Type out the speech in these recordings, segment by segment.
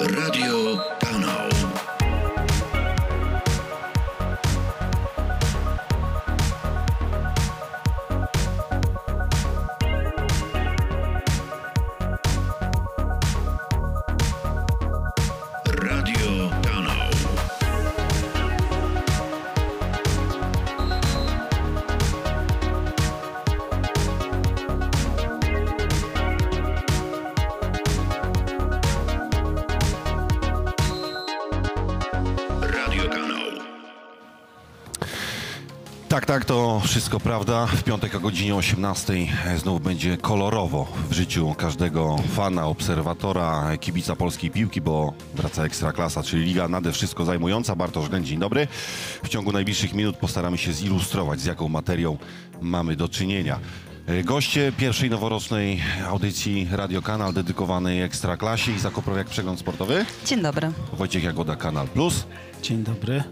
Radio Tak, to wszystko prawda. W piątek o godzinie 18 znów będzie kolorowo w życiu każdego fana, obserwatora, kibica polskiej piłki, bo wraca Ekstraklasa, czyli liga nade wszystko zajmująca. Bartosz Gleń, dzień dobry. W ciągu najbliższych minut postaramy się zilustrować, z jaką materią mamy do czynienia. E, Goście pierwszej noworocznej audycji Radio Kanal dedykowanej Ekstraklasie i Zakoprowiak Przegląd Sportowy. Dzień dobry. Wojciech Jagoda, Kanal Plus. Dzień dobry.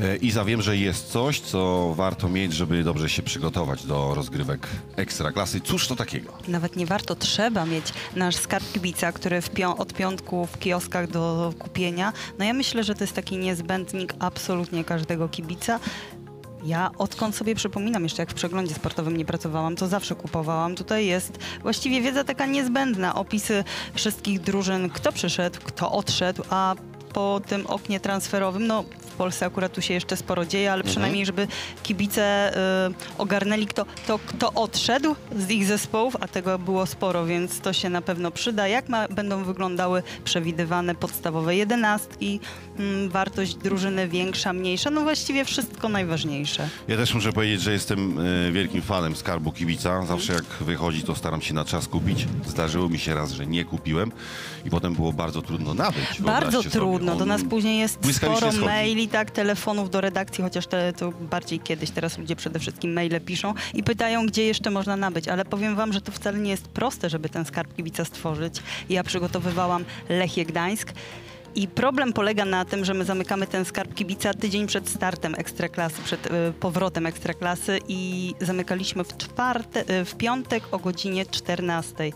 E, Iza, wiem, że jest coś, co warto mieć, żeby dobrze się przygotować do rozgrywek ekstraklasy. Cóż to takiego? Nawet nie warto, trzeba mieć nasz skarb kibica, który pią- od piątku w kioskach do kupienia. No ja myślę, że to jest taki niezbędnik absolutnie każdego kibica. Ja odkąd sobie przypominam, jeszcze jak w przeglądzie sportowym nie pracowałam, to zawsze kupowałam. Tutaj jest właściwie wiedza taka niezbędna, opisy wszystkich drużyn, kto przyszedł, kto odszedł, a po tym oknie transferowym, no Polsce akurat tu się jeszcze sporo dzieje, ale przynajmniej, żeby kibice y, ogarnęli, kto, to, kto odszedł z ich zespołów, a tego było sporo, więc to się na pewno przyda. Jak ma, będą wyglądały przewidywane podstawowe jedenastki, mm, wartość drużyny większa, mniejsza, no właściwie wszystko najważniejsze. Ja też muszę powiedzieć, że jestem e, wielkim fanem skarbu kibica. Zawsze jak wychodzi, to staram się na czas kupić. Zdarzyło mi się raz, że nie kupiłem i potem było bardzo trudno nabyć. Bardzo trudno. Do nas później jest sporo schodzi. Maili, tak, telefonów do redakcji, chociaż te, to bardziej kiedyś, teraz ludzie przede wszystkim maile piszą i pytają, gdzie jeszcze można nabyć. Ale powiem wam, że to wcale nie jest proste, żeby ten skarb kibica stworzyć. Ja przygotowywałam Lechie Gdańsk. I problem polega na tym, że my zamykamy ten skarb kibica tydzień przed startem ekstraklasy, przed y, powrotem ekstraklasy i zamykaliśmy w, czwarte, y, w piątek o godzinie 14.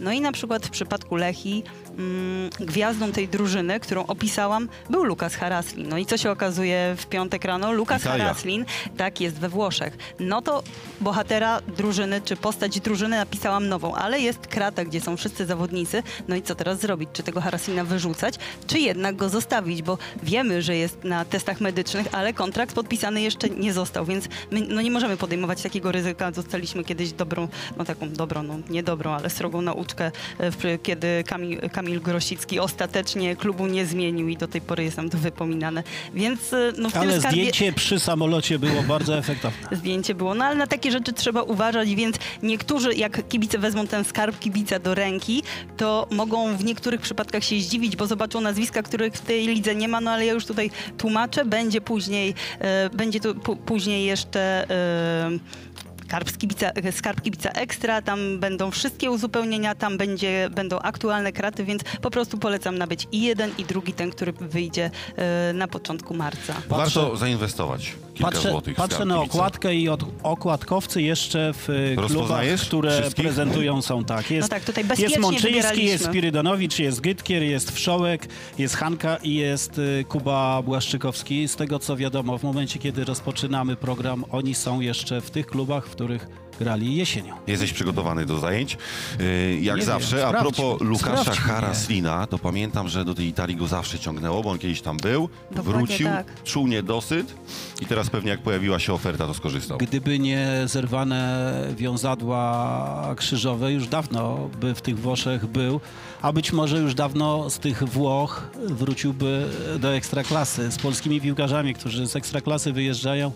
No i na przykład w przypadku Lechi mm, gwiazdą tej drużyny, którą opisałam, był Lukas Haraslin. No i co się okazuje w piątek rano? Lukas Italia. Haraslin, tak jest we Włoszech. No to bohatera drużyny, czy postać drużyny napisałam nową, ale jest krata, gdzie są wszyscy zawodnicy. No i co teraz zrobić? Czy tego Haraslina wyrzucać, czy jednak go zostawić? Bo wiemy, że jest na testach medycznych, ale kontrakt podpisany jeszcze nie został, więc my no nie możemy podejmować takiego ryzyka. Dostaliśmy kiedyś dobrą, no taką dobrą, no nie dobrą, ale srogą nauczkę, e, kiedy Kamil, Kamil Grosicki ostatecznie klubu nie zmienił i do tej pory jest nam to wypominane. Więc e, no w tym Ale skarbie... zdjęcie przy samolocie było bardzo efektowne. zdjęcie było. No ale na takie rzeczy trzeba uważać, więc niektórzy, jak kibice wezmą ten skarb kibica do ręki, to mogą w niektórych przypadkach się zdziwić, bo zobaczą nazwiska, których w tej lidze nie ma, no ale ja już tutaj tłumaczę, będzie później, e, będzie tu później jeszcze... E, Skarb kibica, skarb kibica ekstra, tam będą wszystkie uzupełnienia, tam będzie, będą aktualne kraty, więc po prostu polecam nabyć i jeden, i drugi, ten, który wyjdzie e, na początku marca. Warto zainwestować kilka Patrzę, złotych. patrzę na okładkę i od, okładkowcy jeszcze w y, klubach, które wszystkich? prezentują są tak. Jest, No tak, tutaj jest Mączyński, jest Spirydanowicz, jest Gytkier, jest Wszołek, jest Hanka i jest y, Kuba Błaszczykowski. Z tego co wiadomo, w momencie kiedy rozpoczynamy program, oni są jeszcze w tych klubach, w których grali jesienią. Jesteś przygotowany do zajęć. Yy, Jak Nie zawsze. wiem, A propos Lukasza. Haraslina, to pamiętam, że do tej Italii go zawsze ciągnęło, bo on kiedyś tam był, Dokładnie wrócił, tak. czuł niedosyt i teraz pewnie jak pojawiła się oferta, to skorzystał. Gdyby nie zerwane wiązadła krzyżowe, już dawno by w tych Włoszech był, a być może już dawno z tych Włoch wróciłby do ekstraklasy. Z polskimi piłkarzami, którzy z ekstraklasy wyjeżdżają,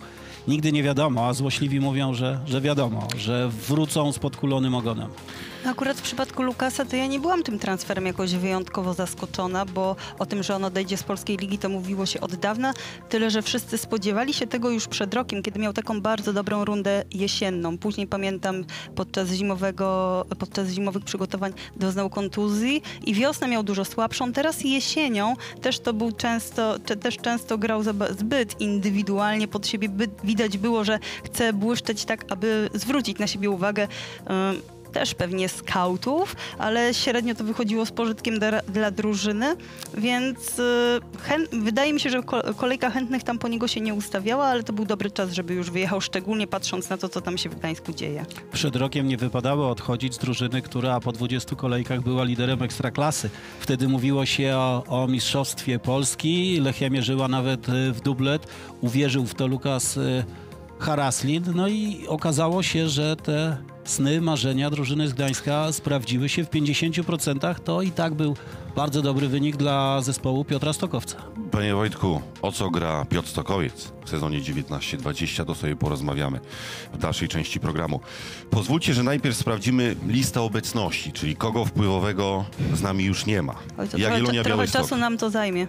nigdy nie wiadomo, a złośliwi mówią, że, że wiadomo, że wrócą z podkulonym ogonem. Akurat w przypadku Lukasa to ja nie byłam tym transferem jakoś wyjątkowo zaskoczona, bo o tym, że on odejdzie z polskiej ligi, to mówiło się od dawna. Tyle, że wszyscy spodziewali się tego już przed rokiem, kiedy miał taką bardzo dobrą rundę jesienną. Później pamiętam podczas zimowego, podczas zimowych przygotowań doznał kontuzji i wiosnę miał dużo słabszą. Teraz jesienią też to był często, też często grał zbyt indywidualnie pod siebie. Widać było, że chce błyszczeć tak, aby zwrócić na siebie uwagę. Ym, też pewnie skautów, ale średnio to wychodziło z pożytkiem dla, dla drużyny, więc y, chę- wydaje mi się, że ko- kolejka chętnych tam po niego się nie ustawiała, ale to był dobry czas, żeby już wyjechał, szczególnie patrząc na to, co tam się w Gdańsku dzieje. Przed rokiem nie wypadało odchodzić z drużyny, która po 20 kolejkach była liderem ekstraklasy. Wtedy mówiło się o, o mistrzostwie Polski. Lechia mierzyła nawet y, w dublet. Uwierzył w to Lukas y, Haraslin. No i okazało się, że te sny, marzenia drużyny z Gdańska sprawdziły się w 50%. To i tak był bardzo dobry wynik dla zespołu Piotra Stokowca. Panie Wojtku, o co gra Piotr Stokowiec w sezonie 19-20, to sobie porozmawiamy w dalszej części programu. Pozwólcie, że najpierw sprawdzimy listę obecności, czyli kogo wpływowego z nami już nie ma. Oj, to Jagiellonia trochę, trochę czasu nam to zajmie.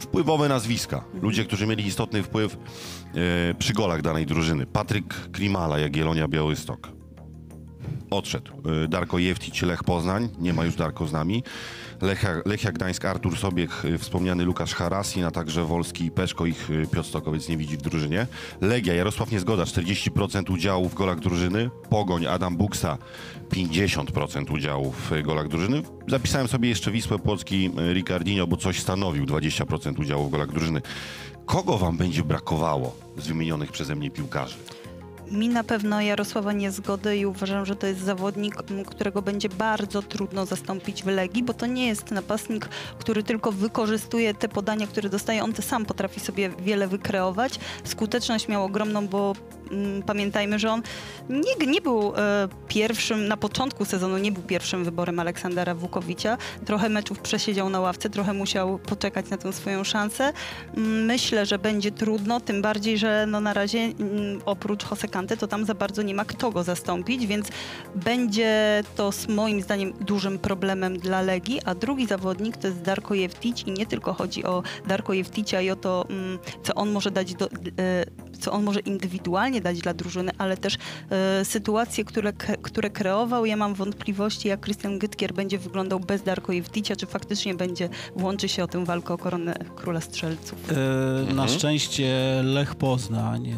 Wpływowe nazwiska. Ludzie, którzy mieli istotny wpływ e, przy golach danej drużyny. Patryk Klimala, Jagiellonia Białystok. Odszedł. E, Darko Jewtić, Lech Poznań. Nie ma już Darko z nami. Lechia, Lechia Gdańsk, Artur Sobiech, e, wspomniany Łukasz Harasin, a także Wolski i Peszko. Ich e, Piotr Stokowiec nie widzi w drużynie. Legia, Jarosław Niezgoda, 40% udziału w golach drużyny. Pogoń, Adam Buksa, 50% udziału w golach drużyny. Zapisałem sobie jeszcze Wisłę Płocki, Ricardinho, bo coś stanowił, 20% udziału w golach drużyny. Kogo wam będzie brakowało z wymienionych przeze mnie piłkarzy? Mi na pewno Jarosława niezgody i uważam, że to jest zawodnik, którego będzie bardzo trudno zastąpić w Legii, bo to nie jest napastnik, który tylko wykorzystuje te podania, które dostaje. On sam potrafi sobie wiele wykreować. Skuteczność miał ogromną, bo pamiętajmy, że on nie, nie był e, pierwszym, na początku sezonu nie był pierwszym wyborem Aleksandra Wukowicza. Trochę meczów przesiedział na ławce, trochę musiał poczekać na tę swoją szansę. Mm, Myślę, że będzie trudno, tym bardziej, że no na razie mm, oprócz Hosekante to tam za bardzo nie ma kto go zastąpić, więc będzie to z moim zdaniem dużym problemem dla Legii, a drugi zawodnik to jest Darko Jewtić i nie tylko chodzi o Darko Jewticia i o to, mm, co on może dać do, e, co on może indywidualnie dać dla drużyny, ale też e, sytuacje, które, które kreował. Ja mam wątpliwości, jak Christian Gytkier będzie wyglądał bez Darko Jewticia, czy faktycznie będzie włączy się o tę walkę o koronę Króla Strzelców. E, Na szczęście Lech Poznań e,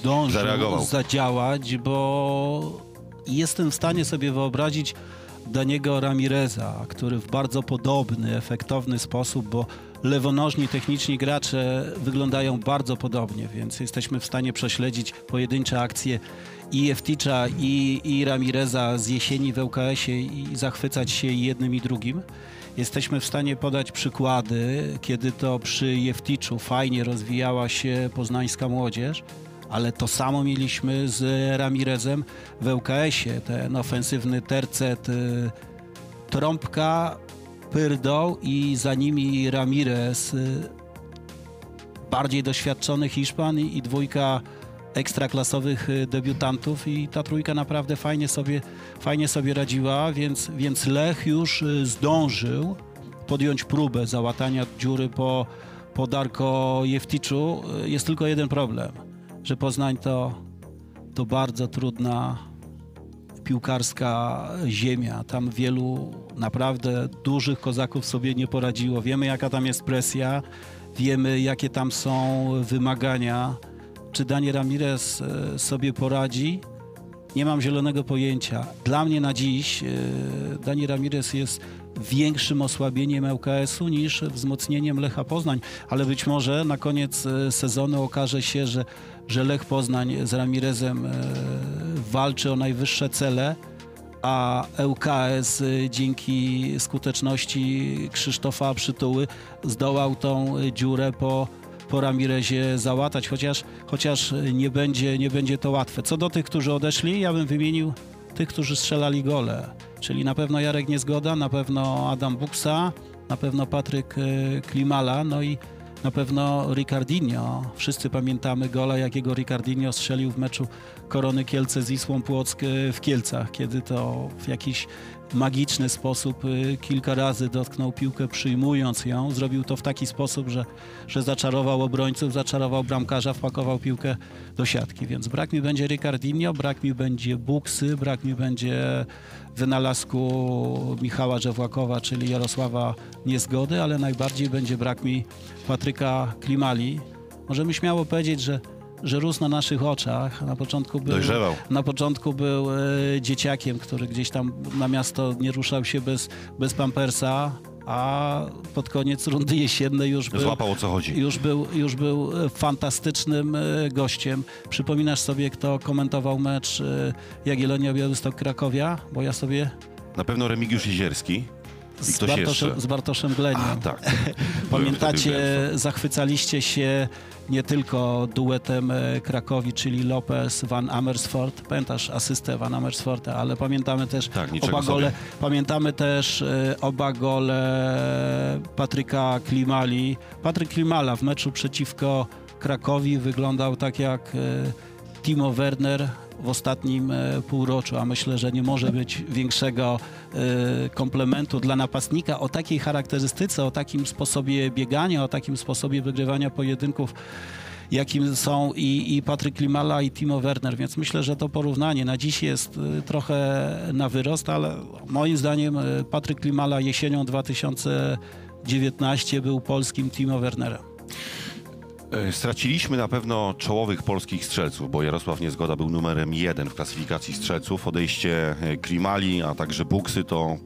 zdążył Zareagował. zadziałać, bo jestem w stanie sobie wyobrazić Daniego Ramireza, który w bardzo podobny, efektowny sposób, bo lewonożni techniczni gracze wyglądają bardzo podobnie, więc jesteśmy w stanie prześledzić pojedyncze akcje i Efticza i, i Ramireza z jesieni w ŁKS-ie i zachwycać się jednym i drugim. Jesteśmy w stanie podać przykłady, kiedy to przy Jefticzu fajnie rozwijała się poznańska młodzież, ale to samo mieliśmy z Ramirezem w ŁKS-ie. Ten ofensywny tercet, y, trąbka, pyrdoł i za nimi Ramirez, y, bardziej doświadczony Hiszpan i, dwójka ekstraklasowych y, debiutantów i ta trójka naprawdę fajnie sobie, fajnie sobie radziła, więc, więc Lech już y, zdążył podjąć próbę załatania dziury po, po Darko Jewticzu. Y, Jest tylko jeden problem, że Poznań to, to bardzo trudna piłkarska ziemia. Tam wielu naprawdę dużych kozaków sobie nie poradziło. Wiemy, jaka tam jest presja, wiemy, jakie tam są wymagania. Czy Dani Ramirez e, sobie poradzi? Nie mam zielonego pojęcia. Dla mnie na dziś e, Dani Ramirez jest większym osłabieniem ŁKS-u niż wzmocnieniem Lecha Poznań, ale być może na koniec e, sezonu okaże się, że, że Lech Poznań z Ramirezem e, walczy o najwyższe cele, a ŁKS y, dzięki skuteczności Krzysztofa Przytuły zdołał tą dziurę po, po Ramirezie załatać, chociaż, chociaż nie, będzie, nie będzie to łatwe. Co do tych, którzy odeszli, ja bym wymienił tych, którzy strzelali gole, czyli na pewno Jarek Niezgoda, na pewno Adam Buksa, na pewno Patryk y, Klimala, no i na pewno Ricardinho. Wszyscy pamiętamy gola, jakiego Ricardinho strzelił w meczu Korony Kielce z Wisłą Płock y, w Kielcach, kiedy to w jakiś magiczny sposób y, kilka razy dotknął piłkę przyjmując ją. Zrobił to w taki sposób, że, że zaczarował obrońców, zaczarował bramkarza, wpakował piłkę do siatki. Więc brak mi będzie Ricardinho, brak mi będzie Buksy, brak mi będzie wynalazku Michała Żewłakowa, czyli Jarosława Niezgody, ale najbardziej będzie brak mi Patryka Klimali. Możemy śmiało powiedzieć, że że rósł na naszych oczach. Na początku był, Dojrzewał. na początku był e, dzieciakiem, który gdzieś tam na miasto nie ruszał się bez, bez pampersa, a pod koniec rundy jesiennej już był, Złapał o co chodzi. już był, już był e, fantastycznym e, gościem. Przypominasz sobie, kto komentował mecz Jagiellonia Białystok-Krakowia? Bo ja sobie Na pewno Remigiusz Jezierski. Z Bartoszem, z Bartoszem Gleniem. A, tak. Pamiętacie, zachwycaliście się nie tylko duetem e, Krakowi, czyli Lopez, Van Amersfoort, pamiętasz asystę Van Amersfoorta, ale pamiętamy też Tak, oba gole, pamiętamy też e, oba gole Patryka Klimali. Patryk Klimala w meczu przeciwko Krakowi wyglądał tak jak e, Timo Werner w ostatnim e, półroczu, a myślę, że nie może być większego e, komplementu dla napastnika o takiej charakterystyce, o takim sposobie biegania, o takim sposobie wygrywania pojedynków, jakim są i, i Patryk Klimala i Timo Werner, więc myślę, że to porównanie na dziś jest e, trochę na wyrost, ale moim zdaniem Patryk Klimala jesienią 2019 był polskim Timo Wernerem. E, Straciliśmy na pewno czołowych polskich strzelców, bo Jarosław Niezgoda był numerem jeden w klasyfikacji strzelców. Odejście e, Klimali, a także Buksy to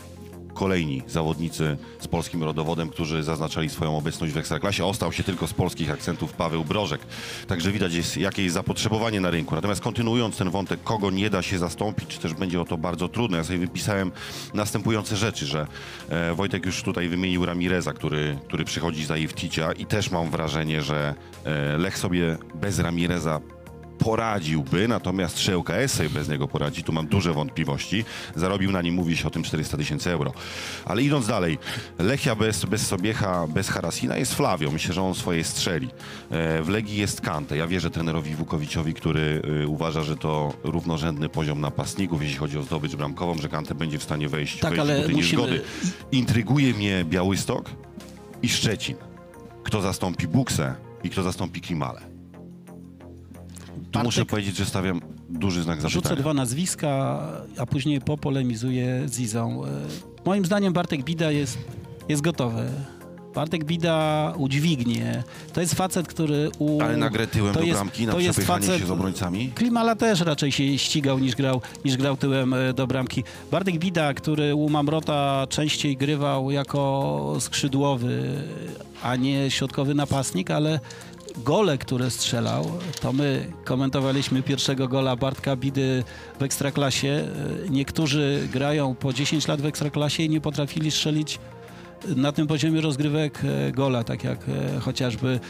kolejni zawodnicy z polskim rodowodem, którzy zaznaczali swoją obecność w Ekstraklasie. Ostał się tylko z polskich akcentów Paweł Brożek. Także widać, jest, jakie jest zapotrzebowanie na rynku. Natomiast kontynuując ten wątek, kogo nie da się zastąpić, czy też będzie o to bardzo trudne, ja sobie wypisałem następujące rzeczy, że e, Wojtek już tutaj wymienił Ramireza, który, który przychodzi za Jewcicia i też mam wrażenie, że e, Lech sobie bez Ramireza poradziłby, natomiast czy ŁKS sobie bez niego poradzi, tu mam duże wątpliwości. Zarobił na nim, mówi się o tym 400 tysięcy euro. Ale idąc dalej, Lechia bez, bez Sobiecha, bez Harasina jest Flavio. Myślę, że on swoje strzeli. E, W Legii jest Kante. Ja wierzę trenerowi Wukowiciowi, który y, uważa, że to równorzędny poziom napastników, jeśli chodzi o zdobycz bramkową, że Kante będzie w stanie wejść, Tak, wejść ale do tej musimy- niezgody. Intryguje mnie Białystok i Szczecin. Kto zastąpi Buksę i kto zastąpi Klimale. Tu muszę powiedzieć, że stawiam duży znak Rzucę zapytania. dwa nazwiska, a później popolemizuję z Izą. E, Moim zdaniem Bartek Bida jest, jest gotowy. Bartek Bida udźwignie. To jest facet, który u... Ale nagrę tyłem to do bramki na przepychanie facet- się z obrońcami? Klimala też raczej się ścigał niż grał, niż grał tyłem e, do bramki. Bartek Bida, który u Mamrota częściej grywał jako skrzydłowy, a nie środkowy napastnik, ale gole, które strzelał, to my komentowaliśmy pierwszego gola Bartka Bidy w Ekstraklasie. Niektórzy grają po 10 lat w Ekstraklasie i nie potrafili strzelić na tym poziomie rozgrywek e, gola, tak jak e, chociażby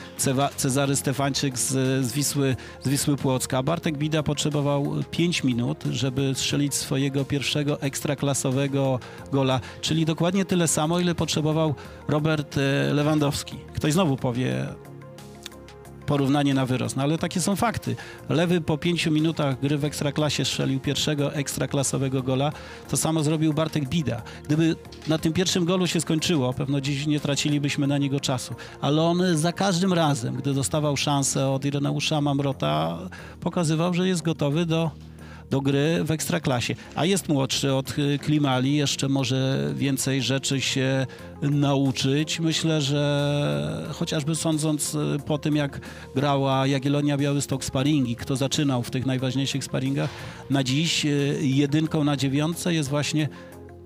Cezary Stefańczyk z, z, Wisły, z Wisły Płocka. Bartek Bida potrzebował 5 minut, żeby strzelić swojego pierwszego ekstraklasowego gola, czyli dokładnie tyle samo, ile potrzebował Robert e, Lewandowski. Ktoś znowu powie, porównanie na wyrost. No ale takie są fakty. Lewy po pięciu minutach gry w Ekstraklasie strzelił pierwszego ekstraklasowego gola. To samo zrobił Bartek Bida. Gdyby na tym pierwszym golu się skończyło, pewno dziś nie tracilibyśmy na niego czasu. Ale on za każdym razem, gdy dostawał szansę od Ireneusza Mamrota, pokazywał, że jest gotowy do do gry w Ekstraklasie. A jest młodszy od y, Klimali, jeszcze może więcej rzeczy się nauczyć. Myślę, że chociażby sądząc y, po tym, jak grała Jagiellonia Białystok sparingi, kto zaczynał w tych najważniejszych sparingach, na dziś y, jedynką na dziewiątce jest właśnie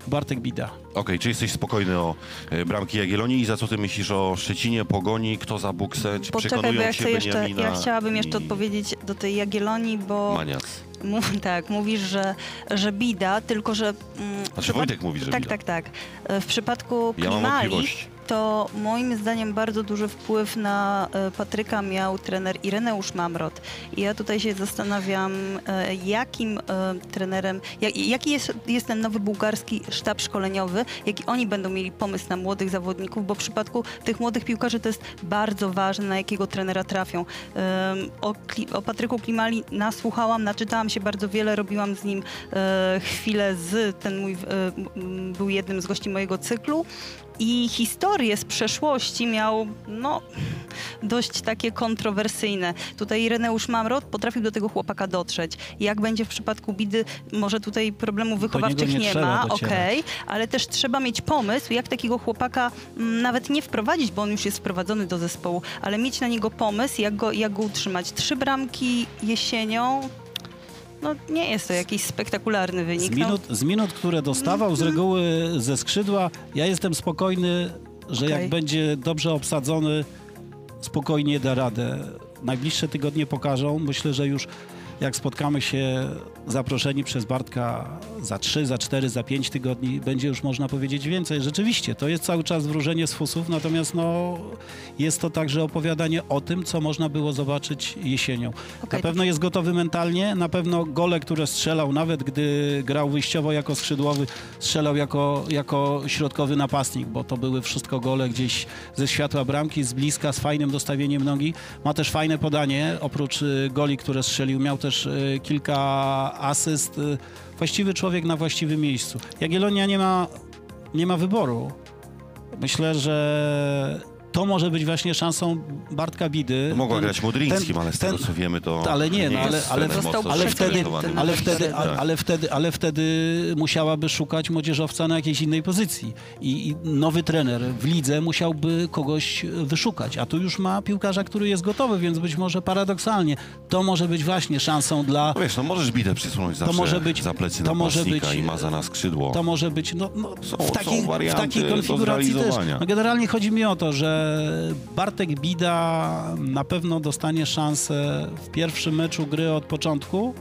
Bartek Bida. Okej, czy jesteś spokojny o e, bramki Jagiellonii i za co ty myślisz o Szczecinie, Pogoni, kto za Buksę, czy Poczekaj, bo przekonują ja się chcę jeszcze, ja chciałabym jeszcze i odpowiedzieć do tej Jagiellonii, bo Maniac? mu, tak, mówisz, że, że bida, tylko że... Mm, Znaczy Wojtek mówi, że Tak, bida. tak, tak. E, W przypadku Ja mam Klimali wątpliwości. To moim zdaniem bardzo duży wpływ na e, Patryka miał trener Ireneusz Mamrot. I ja tutaj się zastanawiam, e, jakim e, trenerem, jak, jaki jest, jest ten nowy bułgarski sztab szkoleniowy, jaki oni będą mieli pomysł na młodych zawodników, bo w przypadku tych młodych piłkarzy to jest bardzo ważne, na jakiego trenera trafią. O, o Patryku Klimali nasłuchałam, naczytałam się bardzo wiele, robiłam z nim chwilę z, ten mój był jednym z gości mojego cyklu. I historie z przeszłości miał, no, dość takie kontrowersyjne. Tutaj Ireneusz Mamrot potrafił do tego chłopaka dotrzeć. Jak będzie w przypadku Bidy, może tutaj problemów wychowawczych nie nie, ma, okej, ale też trzeba mieć pomysł, jak takiego chłopaka mm, nawet nie wprowadzić, bo on już jest wprowadzony do zespołu, ale mieć na niego pomysł, jak go, jak go utrzymać. Trzy bramki jesienią, no nie jest to jakiś spektakularny wynik. Z no. minut, z minut, które dostawał z reguły ze skrzydła, ja jestem spokojny, że Okej. jak będzie dobrze obsadzony, spokojnie da radę. Najbliższe tygodnie pokażą. Myślę, że już jak spotkamy się zaproszeni przez Bartka za 3, za 4, za 5 tygodni, będzie już można powiedzieć więcej. Rzeczywiście, to jest cały czas wróżenie z fusów, natomiast no, jest to także opowiadanie o tym, co można było zobaczyć jesienią. Okej, Na pewno jest gotowy mentalnie, na pewno gole, które strzelał, nawet gdy grał wyjściowo jako skrzydłowy, strzelał jako, jako środkowy napastnik, bo to były wszystko gole gdzieś ze światła bramki, z bliska, z fajnym dostawieniem nogi. Ma też fajne podanie, oprócz y, goli, które strzelił, miał też y, kilka asyst. Y, właściwy człowiek na właściwym miejscu. Jagiellonia nie ma, nie ma wyboru. Myślę, że to może być właśnie szansą Bartka Bidy. Mogła Ten- grać Modrińskim, ten- ale z tego co wiemy, to ale nie, no, ale- jest ale- Został ale wtedy, ale, wtedy, ale, ale, wtedy, ale wtedy musiałaby szukać młodzieżowca na jakiejś innej pozycji. I, I nowy trener w lidze musiałby kogoś wyszukać. A tu już ma piłkarza, który jest gotowy, więc być może paradoksalnie to może być właśnie szansą dla. No wiesz, no możesz bitę przysunąć zawsze może być- za plecy to może być- i maza na skrzydło. To może być no, no, Są- w, są takiej, w takiej do konfiguracji też. No, generalnie chodzi mi o to, że Bartek Bida na pewno dostanie szansę w pierwszym meczu gry od początku.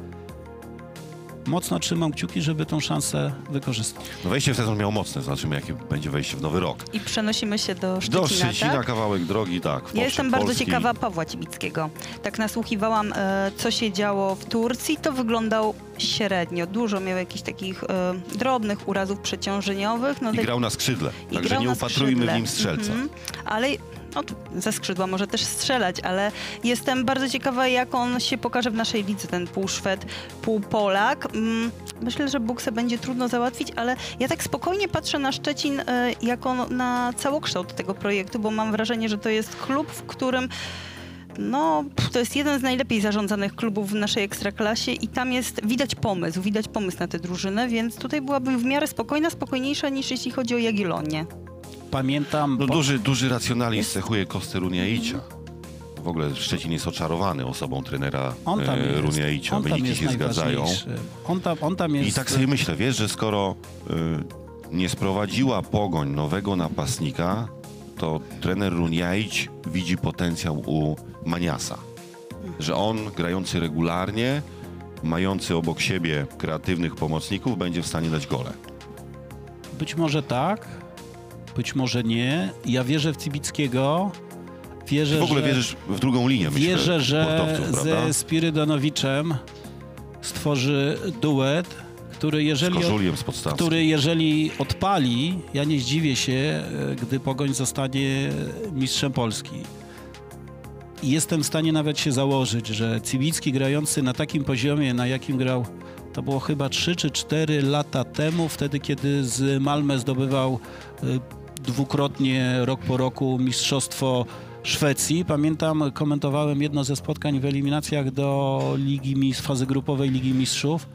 Mocno trzymam kciuki, żeby tą szansę wykorzystać. No wejście w sezon miał mocne, zobaczymy jakie będzie wejście w nowy rok. I przenosimy się do Szczecina, Do Szczecina tak? kawałek drogi, tak. Ja jestem bardzo Polskiej. ciekawa Pawła Cibickiego. Tak nasłuchiwałam, e, co się działo w Turcji. To wyglądał średnio. Dużo miał jakichś takich e, drobnych urazów przeciążeniowych. No, I grał na skrzydle, i także grał nie na upatrujmy skrzydle. w nim strzelca. Mhm. Ale no, ze skrzydła może też strzelać, ale jestem bardzo ciekawa, jak on się pokaże w naszej lidze, ten pół Szwed, pół Polak. Mm, Myślę, że Bukse będzie trudno załatwić, ale ja tak spokojnie patrzę na Szczecin e, jako na całokształt tego projektu, bo mam wrażenie, że to jest klub, w którym no, to jest jeden z najlepiej zarządzanych klubów w naszej ekstraklasie i tam jest, widać pomysł, widać pomysł na tę drużynę, więc tutaj byłabym w miarę spokojna, spokojniejsza niż jeśli chodzi o Jagiellonię. Pamiętam, No, po- duży, duży racjonalizm cechuje Kostę Runiaicia. W ogóle Szczecin jest oczarowany osobą trenera on tam e, Runiaicia. on tam Wyniki jest się zgadzają. On tam, on tam jest... I tak sobie myślę, wiesz, że skoro y, nie sprowadziła Pogoń nowego napastnika, to trener Runiaić widzi potencjał u Maniasa. Że on, grający regularnie, mający obok siebie kreatywnych pomocników, będzie w stanie dać gole. Być może tak, być może nie. Ja wierzę w Cibickiego. Wierzę, Ty w ogóle że, wierzysz w drugą linię, myślę, wierzę, że sportowców, prawda? ze Spirydonowiczem stworzy duet, który jeżeli, z który jeżeli odpali, ja nie zdziwię się, e, gdy Pogoń zostanie mistrzem Polski. I jestem w stanie nawet się założyć, że Cibicki grający na takim poziomie, na jakim grał, to było chyba 3 czy 4 lata temu, wtedy kiedy z Malmö zdobywał y, dwukrotnie, rok po roku mistrzostwo Szwecji. Pamiętam, komentowałem jedno ze spotkań w eliminacjach do Ligi fazy grupowej Ligi Mistrzów.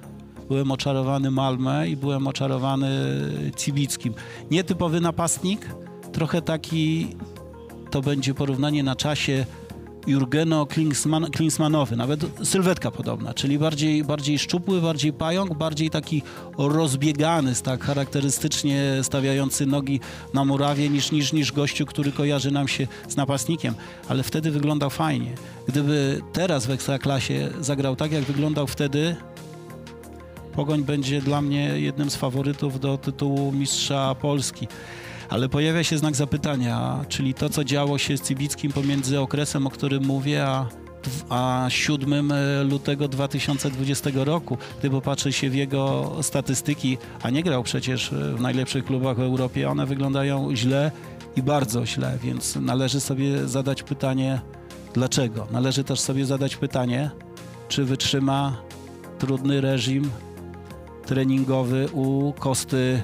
Byłem oczarowany Malmę i byłem oczarowany Cibickim. Nietypowy napastnik, trochę taki, to będzie porównanie na czasie Jurgeno Klinsman, Klinsmanowy, nawet sylwetka podobna, czyli bardziej, bardziej szczupły, bardziej pająk, bardziej taki rozbiegany, tak charakterystycznie stawiający nogi na murawie niż, niż, niż gościu, który kojarzy nam się z napastnikiem, ale wtedy wyglądał fajnie. Gdyby teraz w Ekstraklasie zagrał tak, jak wyglądał wtedy, Pogoń będzie dla mnie jednym z faworytów do tytułu mistrza Polski. Ale pojawia się znak zapytania, czyli to, co działo się z Cibickim pomiędzy okresem, o którym mówię, a, a 7 lutego 2020 roku. Gdy popatrzy się w jego statystyki, a nie grał przecież w najlepszych klubach w Europie, one wyglądają źle i bardzo źle, więc należy sobie zadać pytanie, dlaczego? Należy też sobie zadać pytanie, czy wytrzyma trudny reżim treningowy u Kosty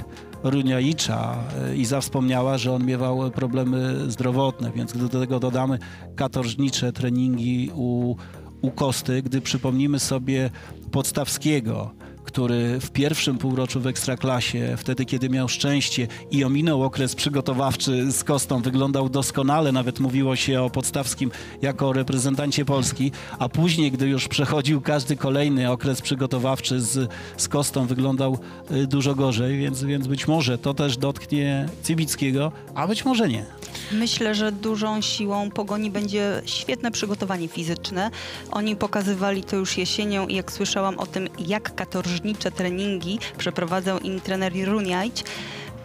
Runiaicza. E, Iza wspomniała, że on miewał problemy zdrowotne, więc gdy do tego dodamy katorżnicze treningi u, u Kosty, gdy przypomnimy sobie Podstawskiego, który w pierwszym półroczu w Ekstraklasie, wtedy kiedy miał szczęście i ominął okres przygotowawczy z Kostą, wyglądał doskonale, nawet mówiło się o Podstawskim jako reprezentancie Polski, a później, gdy już przechodził każdy kolejny okres przygotowawczy z, z Kostą, wyglądał y, dużo gorzej, więc, więc być może to też dotknie Cybickiego, a być może nie. Myślę, że dużą siłą pogoni będzie świetne przygotowanie fizyczne. Oni pokazywali to już jesienią i jak słyszałam o tym, jak katorżnicze treningi przeprowadzał im trener Runiajć,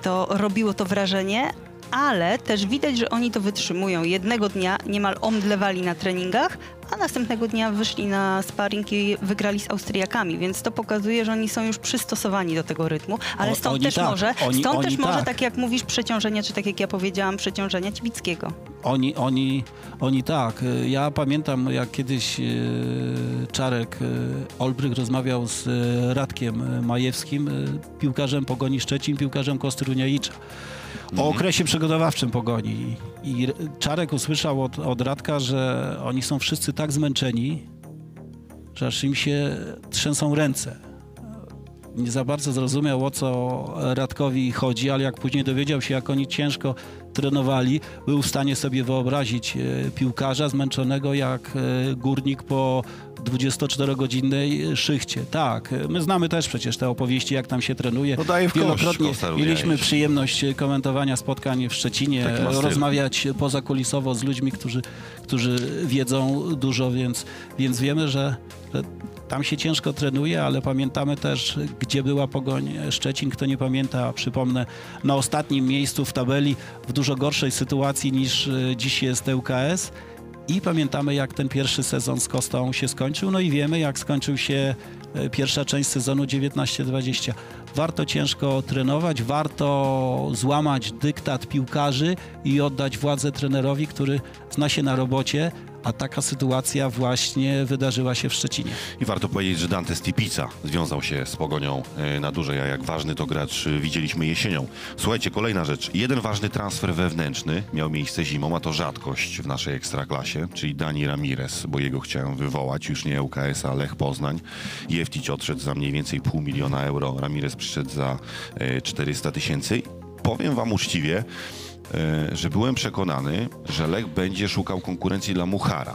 to robiło to wrażenie, ale też widać, że oni to wytrzymują. Jednego dnia niemal omdlewali na treningach, a następnego dnia wyszli na sparring i wygrali z Austriakami, więc to pokazuje, że oni są już przystosowani do tego rytmu, ale O- stąd też tak, może, oni- stąd oni też może tak. tak jak mówisz przeciążenie, czy tak jak ja powiedziałam, przeciążenia Cibickiego. Oni, oni, oni tak. Ja pamiętam, jak kiedyś y, Czarek y, Olbrych rozmawiał z y, Radkiem Majewskim, piłkarzem Pogoni Szczecin, piłkarzem Kosty Runiaicza. O okresie przygotowawczym Pogoni. I Czarek usłyszał od, od Radka, że oni są wszyscy tak zmęczeni, że aż im się trzęsą ręce nie za bardzo zrozumiał, o co Radkowi chodzi, ale jak później dowiedział się, jak oni ciężko trenowali, był w stanie sobie wyobrazić e, piłkarza zmęczonego jak e, górnik po 24-godzinnej szychcie. Tak, e, my znamy też przecież te opowieści, jak tam się trenuje. No daje w Wielokrotnie Rumianiec. mieliśmy przyjemność komentowania spotkań w Szczecinie, rozmawiać pozakulisowo z ludźmi, którzy, którzy wiedzą dużo, więc, więc wiemy, że, że tam się ciężko trenuje, ale pamiętamy też, gdzie była Pogoń Szczecin. Kto nie pamięta, przypomnę, na ostatnim miejscu w tabeli w dużo gorszej sytuacji niż e, dziś jest ŁKS. I pamiętamy, jak ten pierwszy sezon z Kostą się skończył. No i wiemy, jak skończył się e, pierwsza część sezonu 19-20. Warto ciężko trenować, warto złamać dyktat piłkarzy i oddać władzę trenerowi, który zna się na robocie, a taka sytuacja właśnie wydarzyła się w Szczecinie. I warto powiedzieć, że Dante Stipica związał się z Pogonią e, na dłużej, a jak ważny to gracz e, widzieliśmy jesienią. Słuchajcie, kolejna rzecz. Jeden ważny transfer wewnętrzny miał miejsce zimą, a to rzadkość w naszej ekstraklasie, czyli Dani Ramirez, bo jego chciałem wywołać, już nie ŁKS, a Lech Poznań. Jeftić odszedł za mniej więcej pół miliona euro, Ramirez przyszedł za e, 400 tysięcy. Powiem wam uczciwie, e, że byłem przekonany, że Lech będzie szukał konkurencji dla Muchara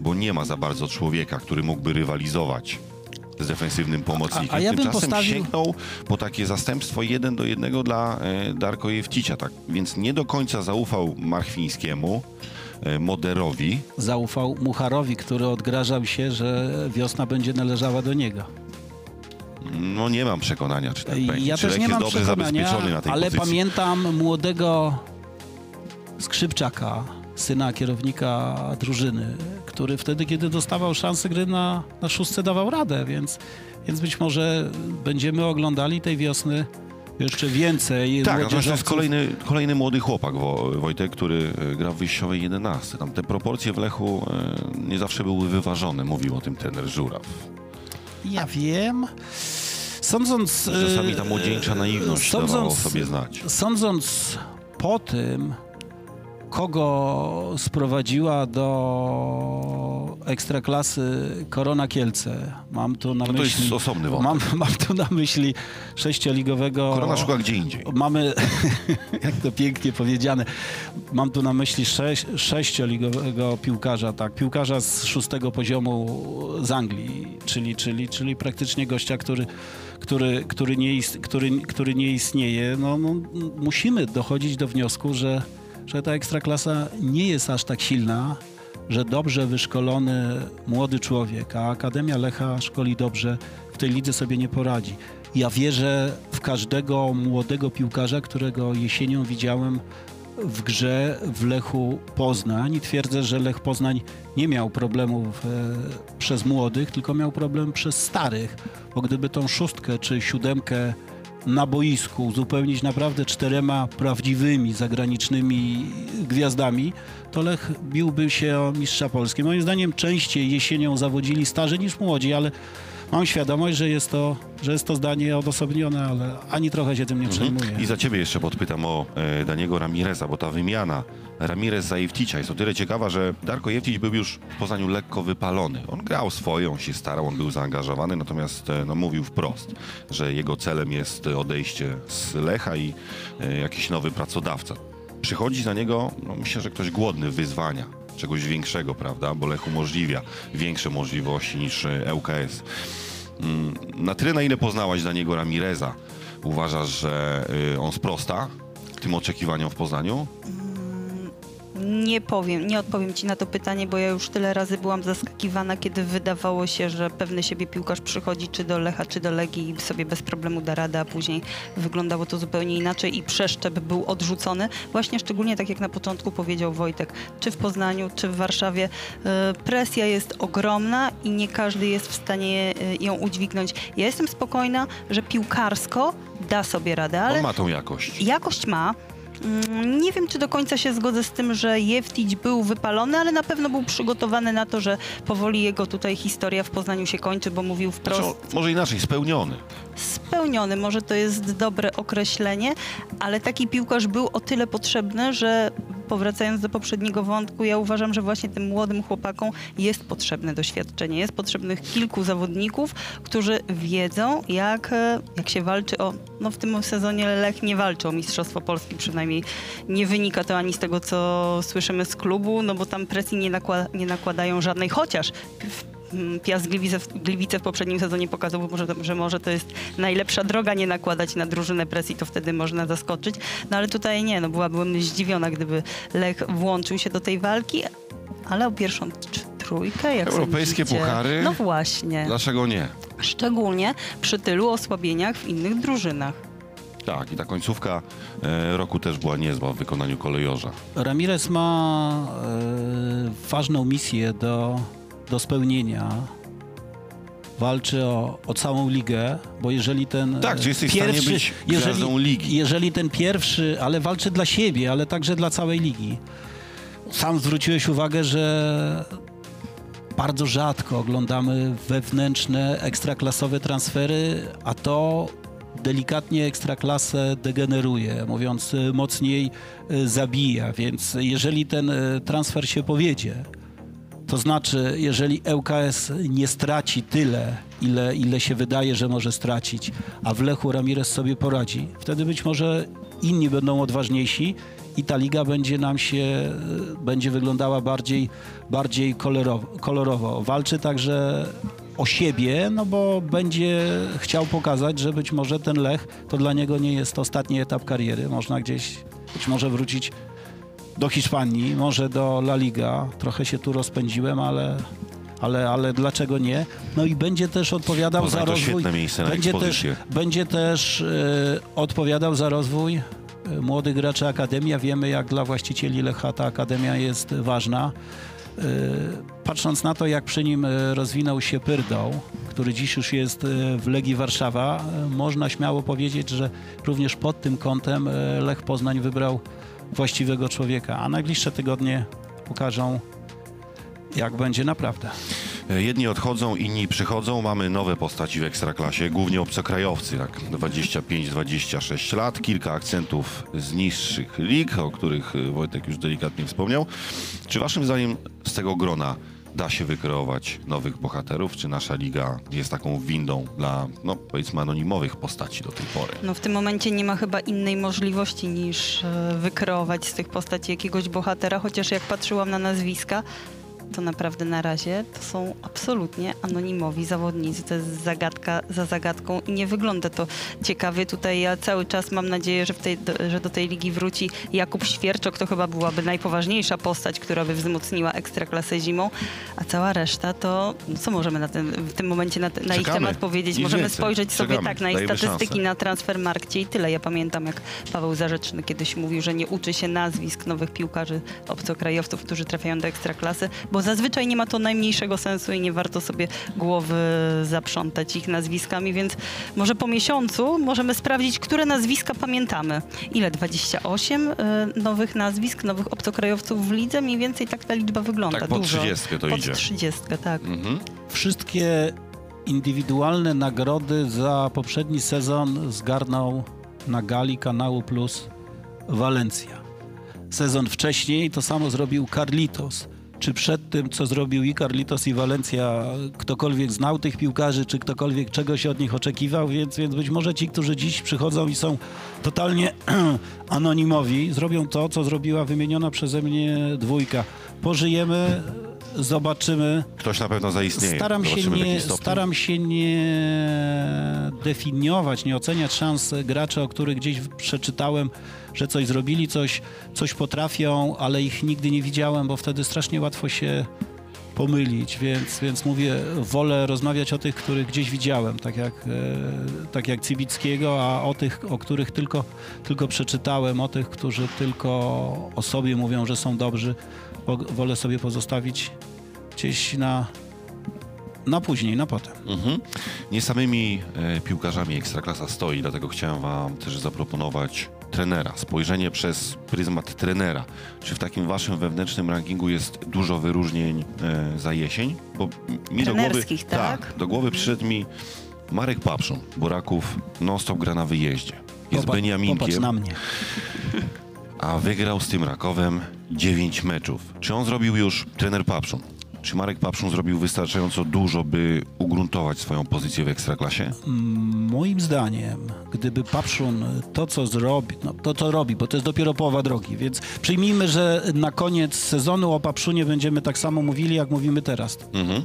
bo nie ma za bardzo człowieka, który mógłby rywalizować z defensywnym pomocnikiem. A- a ja bym Tymczasem postawił- sięgnął po takie zastępstwo jeden do jednego dla e, Darko Jewcicia, tak więc nie do końca zaufał Marchwińskiemu, e, Moderowi. Zaufał Mucharowi, który odgrażał się, że wiosna będzie należała do niego. No nie mam przekonania, czy tak będzie. Ja czy też nie mam dobrze przekonania, zabezpieczony na tej ale pozycji. pamiętam młodego Skrzypczaka, syna kierownika drużyny, który wtedy, kiedy dostawał szansę gry na, na szóstce, dawał radę, więc, więc być może będziemy oglądali tej wiosny jeszcze więcej Tak, natomiast to jest kolejny, kolejny młody chłopak, Wo- Wojtek, który e, gra w wyjściowej 11. Tam te proporcje w Lechu e, nie zawsze były wyważone, mówił o tym trener Żuraw. Ja wiem. Sądząc... Czasami ta e, młodzieńcza naiwność dawała o sobie znać. Sądząc po tym, kogo sprowadziła do ekstraklasy Korona Kielce, mam tu na No to myśli... jest osobny wątek. mam, mam tu na myśli sześcioligowego... Korona szuka gdzie indziej. Mamy, jak to pięknie powiedziane, mam tu na myśli sześć, sześcioligowego piłkarza, tak, piłkarza z szóstego poziomu z Anglii, czyli, czyli, czyli praktycznie gościa, który, który, który, nie, ist, który, który nie istnieje. No, no, musimy dochodzić do wniosku, że, że ta ekstraklasa nie jest aż tak silna, że dobrze wyszkolony młody człowiek, a Akademia Lecha szkoli dobrze, w tej lidze sobie nie poradzi. Ja wierzę w każdego młodego piłkarza, którego jesienią widziałem w grze w Lechu Poznań i twierdzę, że Lech Poznań nie miał problemów e, przez młodych, tylko miał problem przez starych, bo gdyby tą szóstkę czy siódemkę na boisku uzupełnić naprawdę czterema prawdziwymi zagranicznymi gwiazdami, to Lech biłby się o mistrza Polski. Moim zdaniem częściej jesienią zawodzili starzy niż młodzi, ale mam świadomość, że jest to, że jest to zdanie odosobnione, ale ani trochę się tym nie przejmuję. I za ciebie jeszcze podpytam o e, Daniego Ramireza, bo ta wymiana Ramirez za Jewticia jest o tyle ciekawa, że Darko Jewtić był już w Poznaniu lekko wypalony. On grał swoje, on się starał, on był zaangażowany, natomiast e, no, mówił wprost, że jego celem jest odejście z Lecha i e, jakiś nowy pracodawca. Przychodzi za niego, no, myślę, że ktoś głodny wyzwania, czegoś większego, prawda, bo Lech umożliwia większe możliwości niż e, ŁKS. Mm, Na tyle, na ile poznałaś Daniego Ramireza, uważasz, że y, on sprosta tym oczekiwaniom w Poznaniu? Nie powiem, nie odpowiem ci na to pytanie, bo ja już tyle razy byłam zaskakiwana, kiedy wydawało się, że pewny siebie piłkarz przychodzi czy do Lecha, czy do Legii i sobie bez problemu da radę, a później wyglądało to zupełnie inaczej i przeszczep był odrzucony. Właśnie szczególnie tak jak na początku powiedział Wojtek, czy w Poznaniu, czy w Warszawie e, presja jest ogromna i nie każdy jest w stanie e, ją udźwignąć. Ja jestem spokojna, że piłkarsko da sobie radę, ale On ma tą jakość. jakość ma. Mm, Nie wiem, czy do końca się zgodzę z tym, że Jeftić był wypalony, ale na pewno był przygotowany na to, że powoli jego tutaj historia w Poznaniu się kończy, bo mówił wprost Znaczy, może inaczej, spełniony. spełniony, może to jest dobre określenie, ale taki piłkarz był o tyle potrzebny, że powracając do poprzedniego wątku, ja uważam, że właśnie tym młodym chłopakom jest potrzebne doświadczenie. Jest potrzebnych kilku zawodników, którzy wiedzą, jak, e, jak się walczy o. No w tym sezonie Lech nie walczy o Mistrzostwo Polski, przynajmniej nie wynika to ani z tego, co słyszymy z klubu, no bo tam presji nie, nie nakładają żadnej, chociaż w Piast Gliwice, w- Gliwice w poprzednim sezonie pokazał, może, że może to jest najlepsza droga nie nakładać na drużynę presji, to wtedy można zaskoczyć. No ale tutaj nie, no byłabym zdziwiona, gdyby Lech włączył się do tej walki, ale o pierwszą trójkę, jak Europejskie sądzicie? puchary? No właśnie. Dlaczego nie? Szczególnie przy tylu osłabieniach w innych drużynach. Tak, i ta końcówka e, roku też była niezła w wykonaniu kolejorza. Ramirez ma e, ważną misję do, do spełnienia. Walczy o, o całą ligę, bo jeżeli ten Tak, e, czy jesteś w stanie być gwiazdą ligi? Jeżeli ten pierwszy, ale walczy dla siebie, ale także dla całej ligi. Sam zwróciłeś uwagę, że bardzo rzadko oglądamy wewnętrzne, ekstraklasowe transfery, a to delikatnie ekstraklasę degeneruje, mówiąc mocniej y, zabija, więc jeżeli ten y, transfer się powiedzie, to znaczy, jeżeli ŁKS nie straci tyle, ile, ile się wydaje, że może stracić, a w Lechu Ramirez sobie poradzi, wtedy być może inni będą odważniejsi i ta liga będzie nam się, będzie wyglądała bardziej, bardziej kolorowo, kolorowo. Walczy także o siebie, no bo będzie chciał pokazać, że być może ten Lech to dla niego nie jest ostatni etap kariery. Można gdzieś, być może wrócić do Hiszpanii, może do La Liga. Trochę się tu rozpędziłem, ale, ale, ale dlaczego nie? No i będzie też odpowiadał Poznań za to rozwój. miejsce na będzie też, będzie też e, odpowiadał za rozwój e, młodych graczy Akademia. Wiemy, jak dla właścicieli Lecha ta Akademia jest ważna. E, Patrząc na to, jak przy nim rozwinął się Pyrdą, który dziś już jest w Legii Warszawa, można śmiało powiedzieć, że również pod tym kątem Lech Poznań wybrał właściwego człowieka, a najbliższe tygodnie pokażą, jak będzie naprawdę. Jedni odchodzą, inni przychodzą. Mamy nowe postaci w Ekstraklasie, głównie obcokrajowcy, jak 25-26 lat. Kilka akcentów z niższych lig, o których Wojtek już delikatnie wspomniał. Czy waszym zdaniem z tego grona da się wykreować nowych bohaterów? Czy nasza liga jest taką windą dla, no powiedzmy, anonimowych postaci do tej pory? No w tym momencie nie ma chyba innej możliwości niż e, wykreować z tych postaci jakiegoś bohatera, chociaż jak patrzyłam na nazwiska, to naprawdę na razie to są absolutnie anonimowi zawodnicy. To jest zagadka za zagadką i nie wygląda to ciekawie. Tutaj ja cały czas mam nadzieję, że, tej, do, że do tej ligi wróci Jakub Świerczok. To chyba byłaby najpoważniejsza postać, która by wzmocniła ekstraklasę zimą, a cała reszta to co możemy na ten, w tym momencie na, na ich temat powiedzieć? Możemy więcej. spojrzeć sobie Czekamy. tak na ich statystyki szansę. na Transfermarkcie i tyle. Ja pamiętam, jak Paweł Zarzeczny kiedyś mówił, że nie uczy się nazwisk nowych piłkarzy, obcokrajowców, którzy trafiają do ekstraklasy, bo zazwyczaj nie ma to najmniejszego sensu i nie warto sobie głowy zaprzątać ich nazwiskami, więc może po miesiącu możemy sprawdzić, które nazwiska pamiętamy. Ile? 28 y, nowych nazwisk, nowych obcokrajowców w lidze? Mniej więcej tak ta liczba wygląda. Tak, pod Dużo. 30 to pod idzie. 30, tak. Mhm. Wszystkie indywidualne nagrody za poprzedni sezon zgarnął na gali kanału Plus Walencja. Sezon wcześniej to samo zrobił Carlitos. Czy przed tym, co zrobił i Carlitos i Walencja, ktokolwiek znał tych piłkarzy, czy ktokolwiek czegoś od nich oczekiwał, więc, więc być może ci, którzy dziś przychodzą i są totalnie anonimowi, zrobią to, co zrobiła wymieniona przeze mnie dwójka. Pożyjemy, zobaczymy. Ktoś na pewno zaistnieje. Staram się, Zobaczymy, nie, staram się nie definiować, nie oceniać szans graczy, o których gdzieś przeczytałem, że coś zrobili, coś, coś potrafią, ale ich nigdy nie widziałem, bo wtedy strasznie łatwo się pomylić, więc, więc mówię, wolę rozmawiać o tych, których gdzieś widziałem, tak jak, e, tak jak Cibickiego, a o tych, o których tylko, tylko przeczytałem, o tych, którzy tylko o sobie mówią, że są dobrzy, wolę sobie pozostawić gdzieś na, na później, na potem. Mhm. Nie samymi e, piłkarzami Ekstraklasa stoi, dlatego chciałem wam też zaproponować trenera, spojrzenie przez pryzmat trenera. Czy w takim waszym wewnętrznym rankingu jest dużo wyróżnień e, za jesień? Bo mi do głowy, Trenerskich, tak? do głowy przyszedł mi Marek Papszun, Buraków non-stop gra na wyjeździe. Jest Popa- Popatrz Beniaminkiem, na mnie. a wygrał z tym Rakowem 9 meczów. Czy on zrobił już trener Papszun? Czy Marek Papszun zrobił wystarczająco dużo, by ugruntować swoją pozycję w Ekstraklasie? Moim zdaniem, gdyby Papszun to, co zrobi, no to, co robi, bo to jest dopiero połowa drogi, więc przyjmijmy, że na koniec sezonu o Papszunie będziemy tak samo mówili, jak mówimy teraz. Mhm.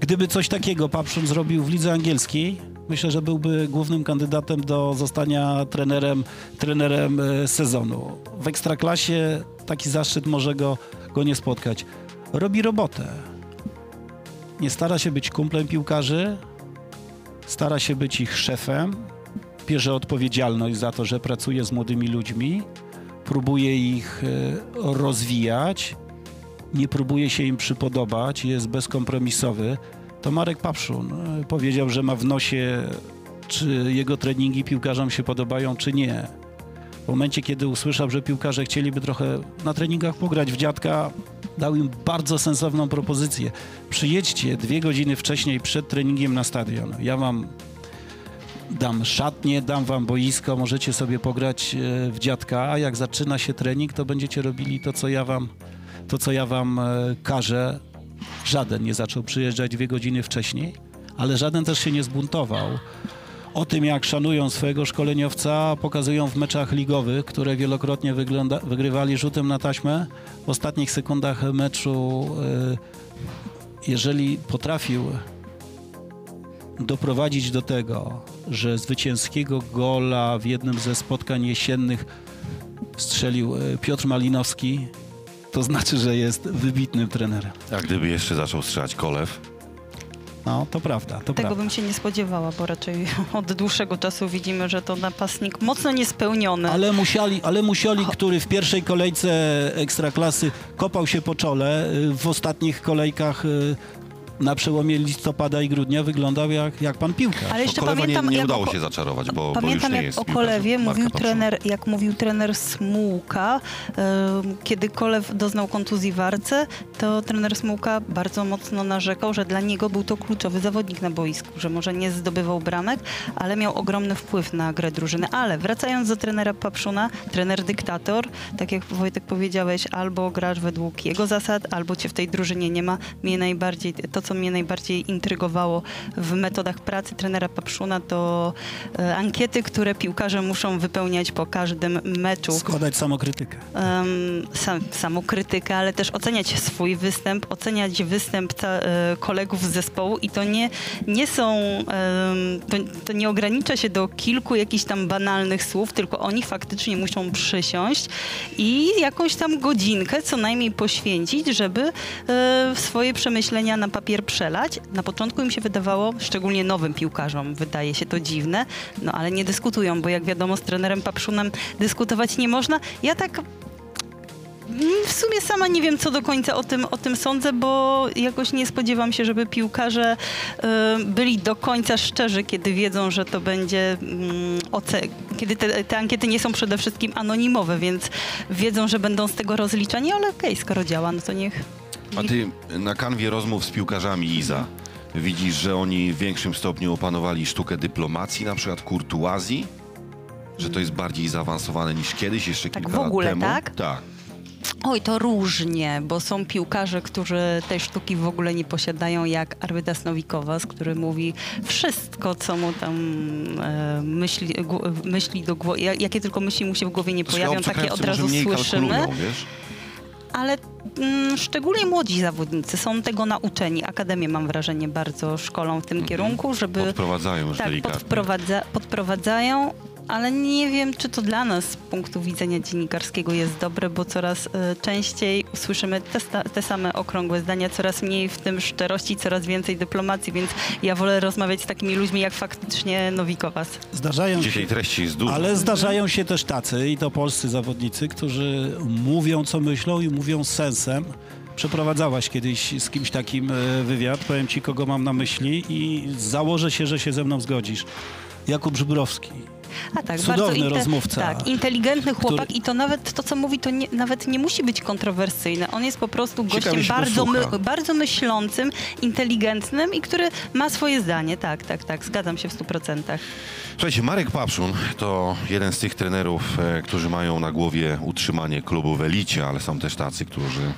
Gdyby coś takiego Papszun zrobił w lidze angielskiej, myślę, że byłby głównym kandydatem do zostania trenerem, trenerem e, sezonu. W Ekstraklasie taki zaszczyt może go, go nie spotkać. Robi robotę. Nie stara się być kumplem piłkarzy, stara się być ich szefem, bierze odpowiedzialność za to, że pracuje z młodymi ludźmi, próbuje ich e, rozwijać, nie próbuje się im przypodobać, jest bezkompromisowy, to Marek Papszun e, powiedział, że ma w nosie, czy jego treningi piłkarzom się podobają, czy nie. W momencie, kiedy usłyszał, że piłkarze chcieliby trochę na treningach pograć w dziadka, dał im bardzo sensowną propozycję. Przyjedźcie dwie godziny wcześniej przed treningiem na stadion. Ja wam dam szatnię, dam wam boisko, możecie sobie pograć e, w dziadka, a jak zaczyna się trening, to będziecie robili to, co ja wam, to, co ja wam e, każę. Żaden nie zaczął przyjeżdżać dwie godziny wcześniej, ale żaden też się nie zbuntował. O tym, jak szanują swojego szkoleniowca, pokazują w meczach ligowych, które wielokrotnie wygląda, wygrywali rzutem na taśmę. W ostatnich sekundach meczu, e, jeżeli potrafił doprowadzić do tego, że zwycięskiego gola w jednym ze spotkań jesiennych strzelił e, Piotr Malinowski, to znaczy, że jest wybitnym trenerem. A gdyby jeszcze zaczął strzelać Kolew? No, to prawda, to Tego prawda. bym się nie spodziewała, bo raczej od dłuższego czasu widzimy, że to napastnik mocno niespełniony. Ale musieli, ale musieli, który w pierwszej kolejce Ekstraklasy kopał się po czole, y, w ostatnich kolejkach y, na przełomie listopada i grudnia wyglądał jak, jak pan piłka. Ale jeszcze Kolewa pamiętam, nie, nie udało o- się zaczarować, bo, bo już Pamiętam, nie jak jest o Kolewie mówił trener, jak mówił trener Smułka, em, kiedy Kolew doznał kontuzji w Arce, to trener Smułka bardzo mocno narzekał, że dla niego był to kluczowy zawodnik na boisku, że może nie zdobywał bramek, ale miał ogromny wpływ na grę drużyny. Ale wracając do trenera Papszuna, trener dyktator, tak jak Wojtek powiedziałeś, albo grasz według jego zasad, albo cię w tej drużynie nie ma. Mnie najbardziej, to, co mnie najbardziej intrygowało w metodach pracy trenera Papszuna, to e, ankiety, które piłkarze muszą wypełniać po każdym meczu. Składać samokrytykę. Sam, samokrytykę, ale też oceniać swój występ, oceniać występ ca, e, kolegów z zespołu i to nie, nie są, to, to nie ogranicza się do kilku jakichś tam banalnych słów, tylko oni faktycznie muszą przysiąść i jakąś tam godzinkę co najmniej poświęcić, żeby e, swoje przemyślenia na papier przelać. Na początku im się wydawało, szczególnie nowym piłkarzom, wydaje się to dziwne, no ale nie dyskutują, bo jak wiadomo z trenerem Papszunem dyskutować nie można. Ja tak mm, w sumie sama nie wiem, co do końca o tym, o tym sądzę, bo jakoś nie spodziewam się, żeby piłkarze y, byli do końca szczerzy, kiedy wiedzą, że to będzie mm, oce- kiedy te, te ankiety nie są przede wszystkim anonimowe, więc wiedzą, że będą z tego rozliczani, ale okej, skoro działa, no to niech. A ty na kanwie rozmów z piłkarzami Iza Widzisz, że oni w większym stopniu opanowali sztukę dyplomacji, na przykład kurtuazji? Że to jest bardziej zaawansowane niż kiedyś, jeszcze Tak kilka w ogóle, lat temu? tak? Tak. Oj, to różnie, bo są piłkarze, którzy tej sztuki w ogóle nie posiadają, jak Arvydas Nowikowas, który mówi wszystko, co mu tam e, myśli, myśli do głowy, jakie tylko myśli mu się w głowie nie pojawią, takie od razu mniej słyszymy. kalkulują, wiesz? Ale mm, szczególnie młodzi zawodnicy są tego nauczeni. Akademie, mam wrażenie, bardzo szkolą w tym kierunku, żeby... Podprowadzają już tak, delikatnie. podprowadza, podprowadzają, ale nie wiem, czy to dla nas z punktu widzenia dziennikarskiego jest dobre, bo coraz e, częściej słyszymy te, te same okrągłe zdania, coraz mniej w tym szczerości, coraz więcej dyplomacji, więc ja wolę rozmawiać z takimi ludźmi jak faktycznie Nowikowas. Zdarzają Gdzie się, treści jest dużo. ale zdarzają się też tacy, i to polscy zawodnicy, którzy mówią, co myślą i mówią z sensem. Przeprowadzałaś kiedyś z kimś takim e, wywiad, powiem ci, kogo mam na myśli i założę się, że się ze mną zgodzisz. Jakub Żubrowski. A tak, Cudowny inte- rozmówca, Tak, inteligentny chłopak który- i to nawet to, co mówi, to nie, nawet nie musi być kontrowersyjne. On jest po prostu gościem bardzo, my, bardzo myślącym, inteligentnym i który ma swoje zdanie. Tak, tak, tak, zgadzam się w stu procentach. Słuchajcie, Marek Papszun to jeden z tych trenerów, e, którzy mają na głowie utrzymanie klubu w elicie, ale są też tacy, którzy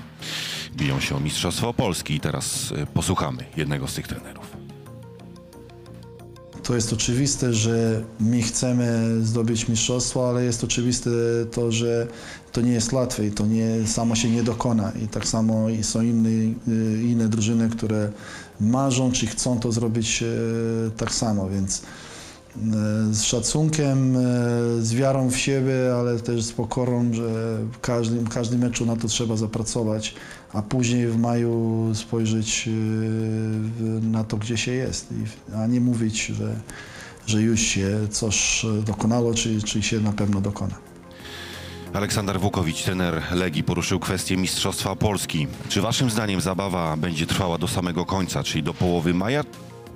biją się o Mistrzostwo Polski. I teraz e, posłuchamy jednego z tych trenerów. To jest oczywiste, że my chcemy zdobyć mistrzostwo, ale jest oczywiste to, że to nie jest łatwe i to nie, samo się nie dokona. I tak samo są inne, y, inne drużyny, które marzą czy chcą to zrobić e, tak samo, więc e, z szacunkiem, z wiarą w siebie, ale też z pokorą, że w każdym, każdym meczu na to trzeba zapracować, a później w maju spojrzeć e, na to, gdzie się jest, a nie mówić, że, że już się coś dokonało, czy, czy się na pewno dokona. Aleksander Wukowicz, trener Legii, poruszył kwestię Mistrzostwa Polski. Czy waszym zdaniem zabawa będzie trwała do samego końca, czyli do połowy maja,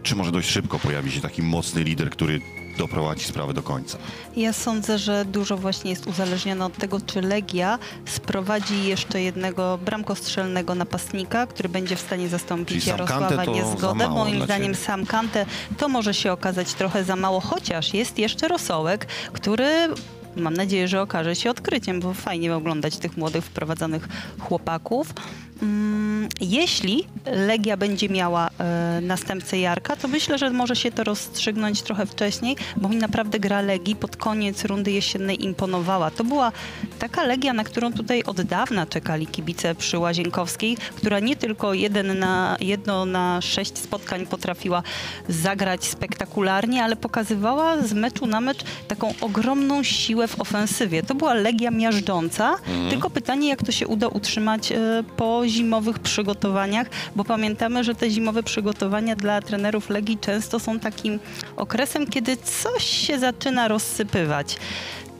czy może dość szybko pojawi się taki mocny lider, który doprowadzi sprawę do końca? Ja sądzę, że dużo właśnie jest uzależnione od tego, czy Legia sprowadzi jeszcze jednego bramkostrzelnego napastnika, który będzie w stanie zastąpić Jarosława Niezgodę. Moim zdaniem sam Kante to może się okazać trochę za mało, chociaż jest jeszcze Rosołek, który mam nadzieję, że okaże się odkryciem, bo fajnie oglądać tych młodych, wprowadzonych chłopaków. Mm, Jeśli Legia będzie miała e, następcę Jarka, to myślę, że może się to rozstrzygnąć trochę wcześniej, bo mi naprawdę gra Legii pod koniec rundy jesiennej imponowała. To była taka Legia, na którą tutaj od dawna czekali kibice przy Łazienkowskiej, która nie tylko jeden na, jedno na sześć spotkań potrafiła zagrać spektakularnie, ale pokazywała z meczu na mecz taką ogromną siłę w ofensywie. To była Legia miażdżąca, tylko pytanie, jak to się uda utrzymać e, po zimowych przygotowaniach, bo pamiętamy, że te zimowe przygotowania dla trenerów Legii często są takim okresem, kiedy coś się zaczyna rozsypywać.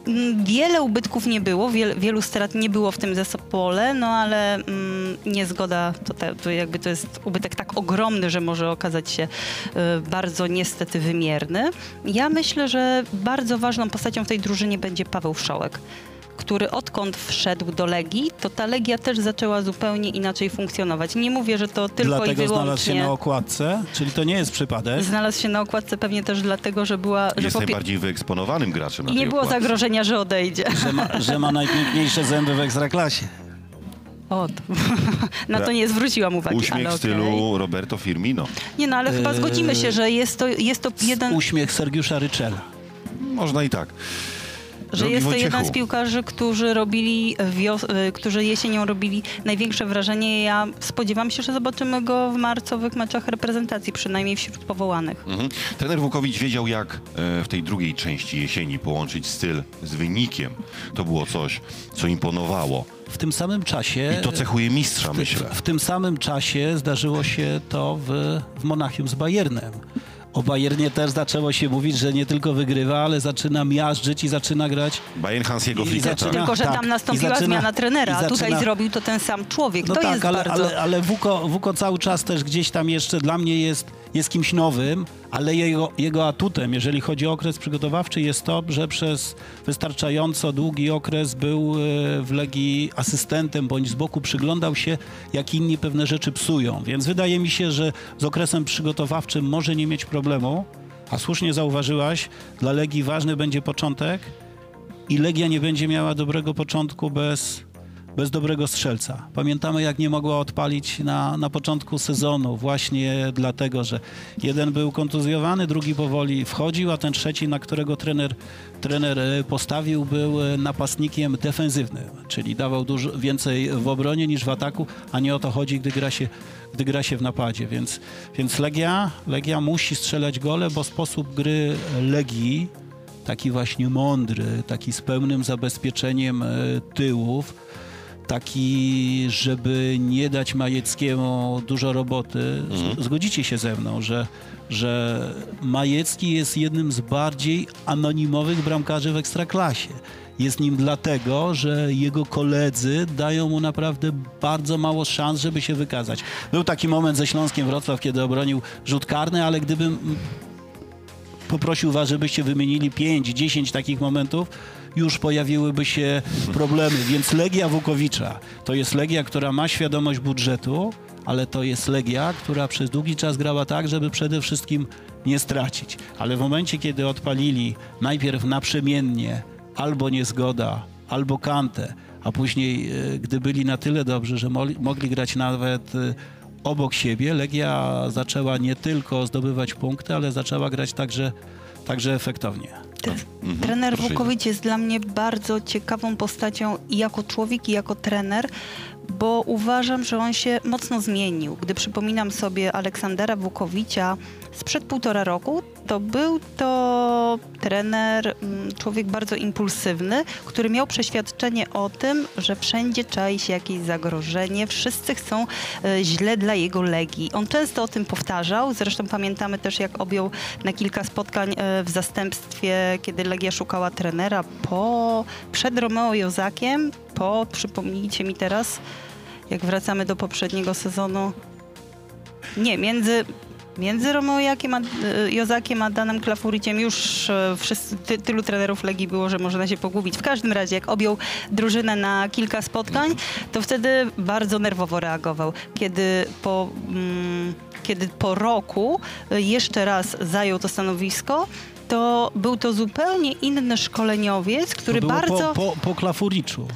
Mm, Wiele ubytków nie było, wiel, wielu strat nie było w tym zespole, no ale mm, niezgoda, to, te, to jakby to jest ubytek tak ogromny, że może okazać się y, bardzo niestety wymierny. Ja myślę, że bardzo ważną postacią w tej drużynie będzie Paweł Wszołek który odkąd wszedł do Legii, to ta Legia też zaczęła zupełnie inaczej funkcjonować. Nie mówię, że to tylko Dlatego i wyłącznie... znalazł się na okładce, czyli to nie jest przypadek. Znalazł się na okładce pewnie też dlatego, że była... że Jest po pie- najbardziej wyeksponowanym graczem na I nie było okładce. zagrożenia, że odejdzie. Że ma, że ma najpiękniejsze zęby w ekstraklasie. O, to, na to nie zwróciłam uwagi. Uśmiech okej. stylu Roberto Firmino. Nie no, ale chyba zgodzimy się, że jest to, jest to jeden, Uśmiech Sergiusza Ryczela. Można i tak. Że jest to jeden z piłkarzy, którzy robili, wios- y, którzy jesienią robili największe wrażenie. Ja spodziewam się, że zobaczymy go w marcowych meczach reprezentacji, przynajmniej wśród powołanych. Mhm. Trener Wukowicz wiedział, jak e, w tej drugiej części jesieni połączyć styl z wynikiem. To było coś, co imponowało. W tym samym czasie... I to cechuje mistrza, w, myślę. w, w tym samym czasie zdarzyło się to w, w Monachium z Bayernem. O Bayernie też zaczęło się mówić, że nie tylko wygrywa, ale zaczyna miażdżyć i zaczyna grać. Bayern Hansiego I Flicketa. zaczyna- Tylko, że tak. tam nastąpiła zaczyna- zmiana trenera, a tutaj zrobił to ten sam człowiek. No to tak, jest ale, bardzo... ale, ale Wuko, Wuko cały czas też gdzieś tam jeszcze dla mnie jest jest kimś nowym, ale jego, jego atutem, jeżeli chodzi o okres przygotowawczy, jest to, że przez wystarczająco długi okres był e, w Legii asystentem, bądź z boku przyglądał się, jak inni pewne rzeczy psują. Więc wydaje mi się, że z okresem przygotowawczym może nie mieć problemu, a słusznie zauważyłaś, dla Legii ważny będzie początek i Legia nie będzie miała dobrego początku bez, bez dobrego strzelca. Pamiętamy, jak nie mogła odpalić na, na początku sezonu, właśnie dlatego, że jeden był kontuzjowany, drugi powoli wchodził, a ten trzeci, na którego trener, trener e, postawił, był e, napastnikiem defensywnym, czyli dawał dużo więcej w obronie niż w ataku, a nie o to chodzi, gdy gra się gdy gra się w napadzie, więc, więc Legia, Legia musi strzelać gole, bo sposób gry Legii taki właśnie mądry, taki z pełnym zabezpieczeniem e, tyłów, taki, żeby nie dać Majeckiemu dużo roboty. Z- Zgodzicie się ze mną, że, że Majecki jest jednym z bardziej anonimowych bramkarzy w Ekstraklasie. Jest nim dlatego, że jego koledzy dają mu naprawdę bardzo mało szans, żeby się wykazać. Był taki moment ze Śląskiem Wrocław, kiedy obronił rzut karny, ale gdybym poprosił was, żebyście wymienili 5-10 takich momentów, już pojawiłyby się problemy. Więc Legia Wukowicza to jest Legia, która ma świadomość budżetu, ale to jest Legia, która przez długi czas grała tak, żeby przede wszystkim nie stracić. Ale w momencie, kiedy odpalili najpierw naprzemiennie albo niezgoda, albo kantę, a później, e, gdy byli na tyle dobrzy, że mo- mogli grać nawet e, obok siebie, Legia zaczęła nie tylko zdobywać punkty, ale zaczęła grać także, także efektownie. Tre- Trener proszę. Wukowicz jest dla mnie bardzo ciekawą postacią i jako człowiek, i jako trener, bo uważam, że on się mocno zmienił. Gdy przypominam sobie Aleksandra Wukowicza sprzed półtora roku, to był to trener, mm, człowiek bardzo impulsywny, który miał przeświadczenie o tym, że wszędzie czai się jakieś zagrożenie, wszyscy chcą e, źle dla jego legii. On często o tym powtarzał, zresztą pamiętamy też, jak objął na kilka spotkań e, w zastępstwie, kiedy Legia szukała trenera po, przed Romeo Jozakiem, po, przypomnijcie mi teraz, jak wracamy do poprzedniego sezonu, nie, między, między Romeo Jakiem a, e, Jozakiem a Danem Klafuriciem już e, wszyscy, ty, tylu trenerów Legii było, że można się pogubić. W każdym razie, jak objął drużynę na kilka spotkań, to wtedy bardzo nerwowo reagował. Kiedy po, mm, kiedy po roku e, jeszcze raz zajął to stanowisko, to był to zupełnie inny szkoleniowiec, który to było bardzo... po, po, po Klafuriczu.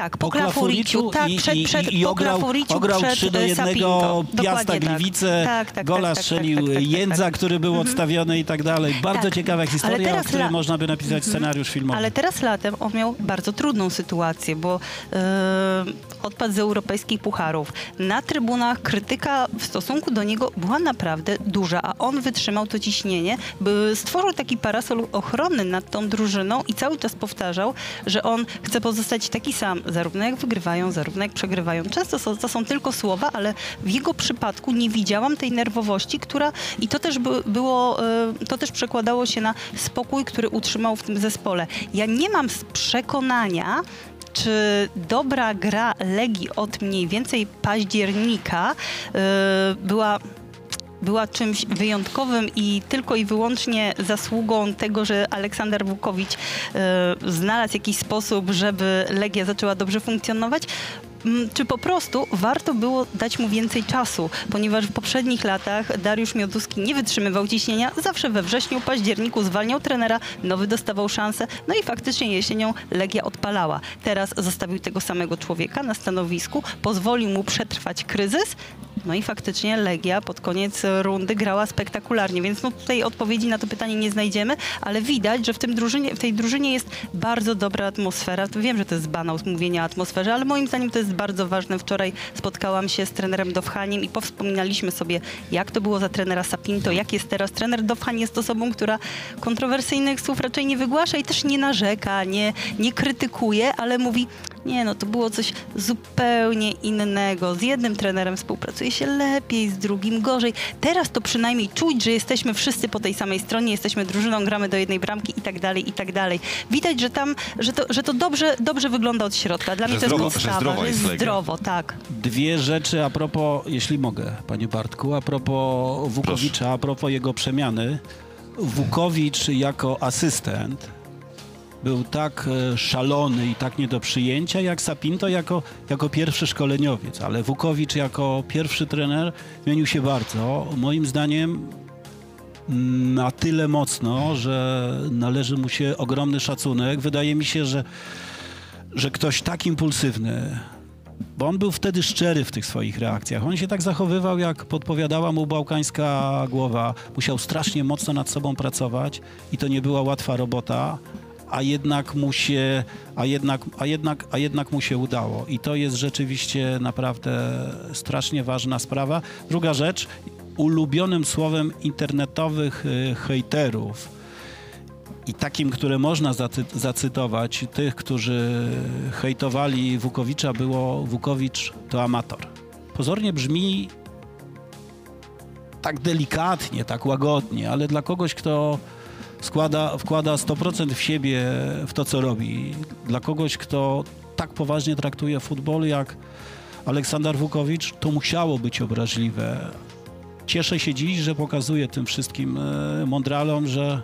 Tak, po, po Klafuriciu, tak, i- przed, przed, i po ograł- Klafuriciu ograł przed 3 do e, 1 Sapinto. Piasta Dokładnie tak. Gliwice, Tak, tak, gola tak, tak, strzelił tak, tak, tak, Jędza, tak. który był odstawiony i tak dalej. Bardzo Tak. ciekawa historia, o której można by napisać scenariusz filmowy. Ale teraz latem on miał bardzo trudną sytuację, bo e, odpadł z europejskich pucharów. Na trybunach krytyka w stosunku do niego była naprawdę duża, a on wytrzymał to ciśnienie, by stworzył taki parasol ochronny nad tą drużyną i cały czas powtarzał, że on chce pozostać taki sam, zarówno jak wygrywają, zarówno jak przegrywają. Często są, to są tylko słowa, ale w jego przypadku nie widziałam tej nerwowości, która i to też by, było, e, to też przekładało się na spokój, który utrzymał w tym zespole. Ja nie mam przekonania, czy dobra gra Legii od mniej więcej października e, była była czymś wyjątkowym i tylko i wyłącznie zasługą tego, że Aleksander Wukowicz e, znalazł jakiś sposób, żeby Legia zaczęła dobrze funkcjonować. Mm, Czy po prostu warto było dać mu więcej czasu, ponieważ w poprzednich latach Dariusz Mioduski nie wytrzymywał ciśnienia, zawsze we wrześniu, październiku zwalniał trenera, nowy dostawał szansę, no i faktycznie jesienią Legia odpalała. Teraz zostawił tego samego człowieka na stanowisku, pozwolił mu przetrwać kryzys, no i faktycznie Legia pod koniec rundy grała spektakularnie, więc no tutaj odpowiedzi na to pytanie nie znajdziemy, ale widać, że w, tym drużynie, w tej drużynie jest bardzo dobra atmosfera. Wiem, że to jest banał mówienia o atmosferze, ale moim zdaniem to jest bardzo ważne. Wczoraj spotkałam się z trenerem Dowhaniem i powspominaliśmy sobie, jak to było za trenera Sapinto, jak jest teraz. Trener Dowhan jest osobą, która kontrowersyjnych słów raczej nie wygłasza i też nie narzeka, nie, nie krytykuje, ale mówi, Nie no, to było coś zupełnie innego. Z jednym trenerem współpracuje się lepiej, z drugim gorzej. Teraz to przynajmniej czuć, że jesteśmy wszyscy po tej samej stronie, jesteśmy drużyną, gramy do jednej bramki i tak dalej, i tak dalej. Widać, że tam, że to, że to dobrze, dobrze wygląda od środka. Dla Że mnie to zdrowo- jest podstawa, że jest jest zdrowo, tak. Dwie rzeczy a propos, jeśli mogę, panie Bartku, a propos Wukowicza, a propos jego przemiany. Wukowicz jako asystent był tak e, szalony i tak nie do przyjęcia, jak Sapinto jako, jako pierwszy szkoleniowiec, ale Wukowicz jako pierwszy trener zmienił się bardzo. Moim zdaniem mm, na tyle mocno, że należy mu się ogromny szacunek. Wydaje mi się, że, że ktoś tak impulsywny, bo on był wtedy szczery w tych swoich reakcjach. On się tak zachowywał, jak podpowiadała mu bałkańska głowa. Musiał strasznie mocno nad sobą pracować i to nie była łatwa robota, a jednak mu się, a jednak, a jednak, a jednak mu się udało. I to jest rzeczywiście naprawdę strasznie ważna sprawa. Druga rzecz, ulubionym słowem internetowych y, hejterów i takim, które można zacy- zacytować, tych, którzy hejtowali Wukowicza, było Wukowicz to amator. Pozornie brzmi tak delikatnie, tak łagodnie, ale dla kogoś, kto składa, wkłada 100% w siebie, w to, co robi, dla kogoś, kto tak poważnie traktuje futbol jak Aleksander Wukowicz, to musiało być obraźliwe. Cieszę się dziś, że pokazuje tym wszystkim e, mądralom, że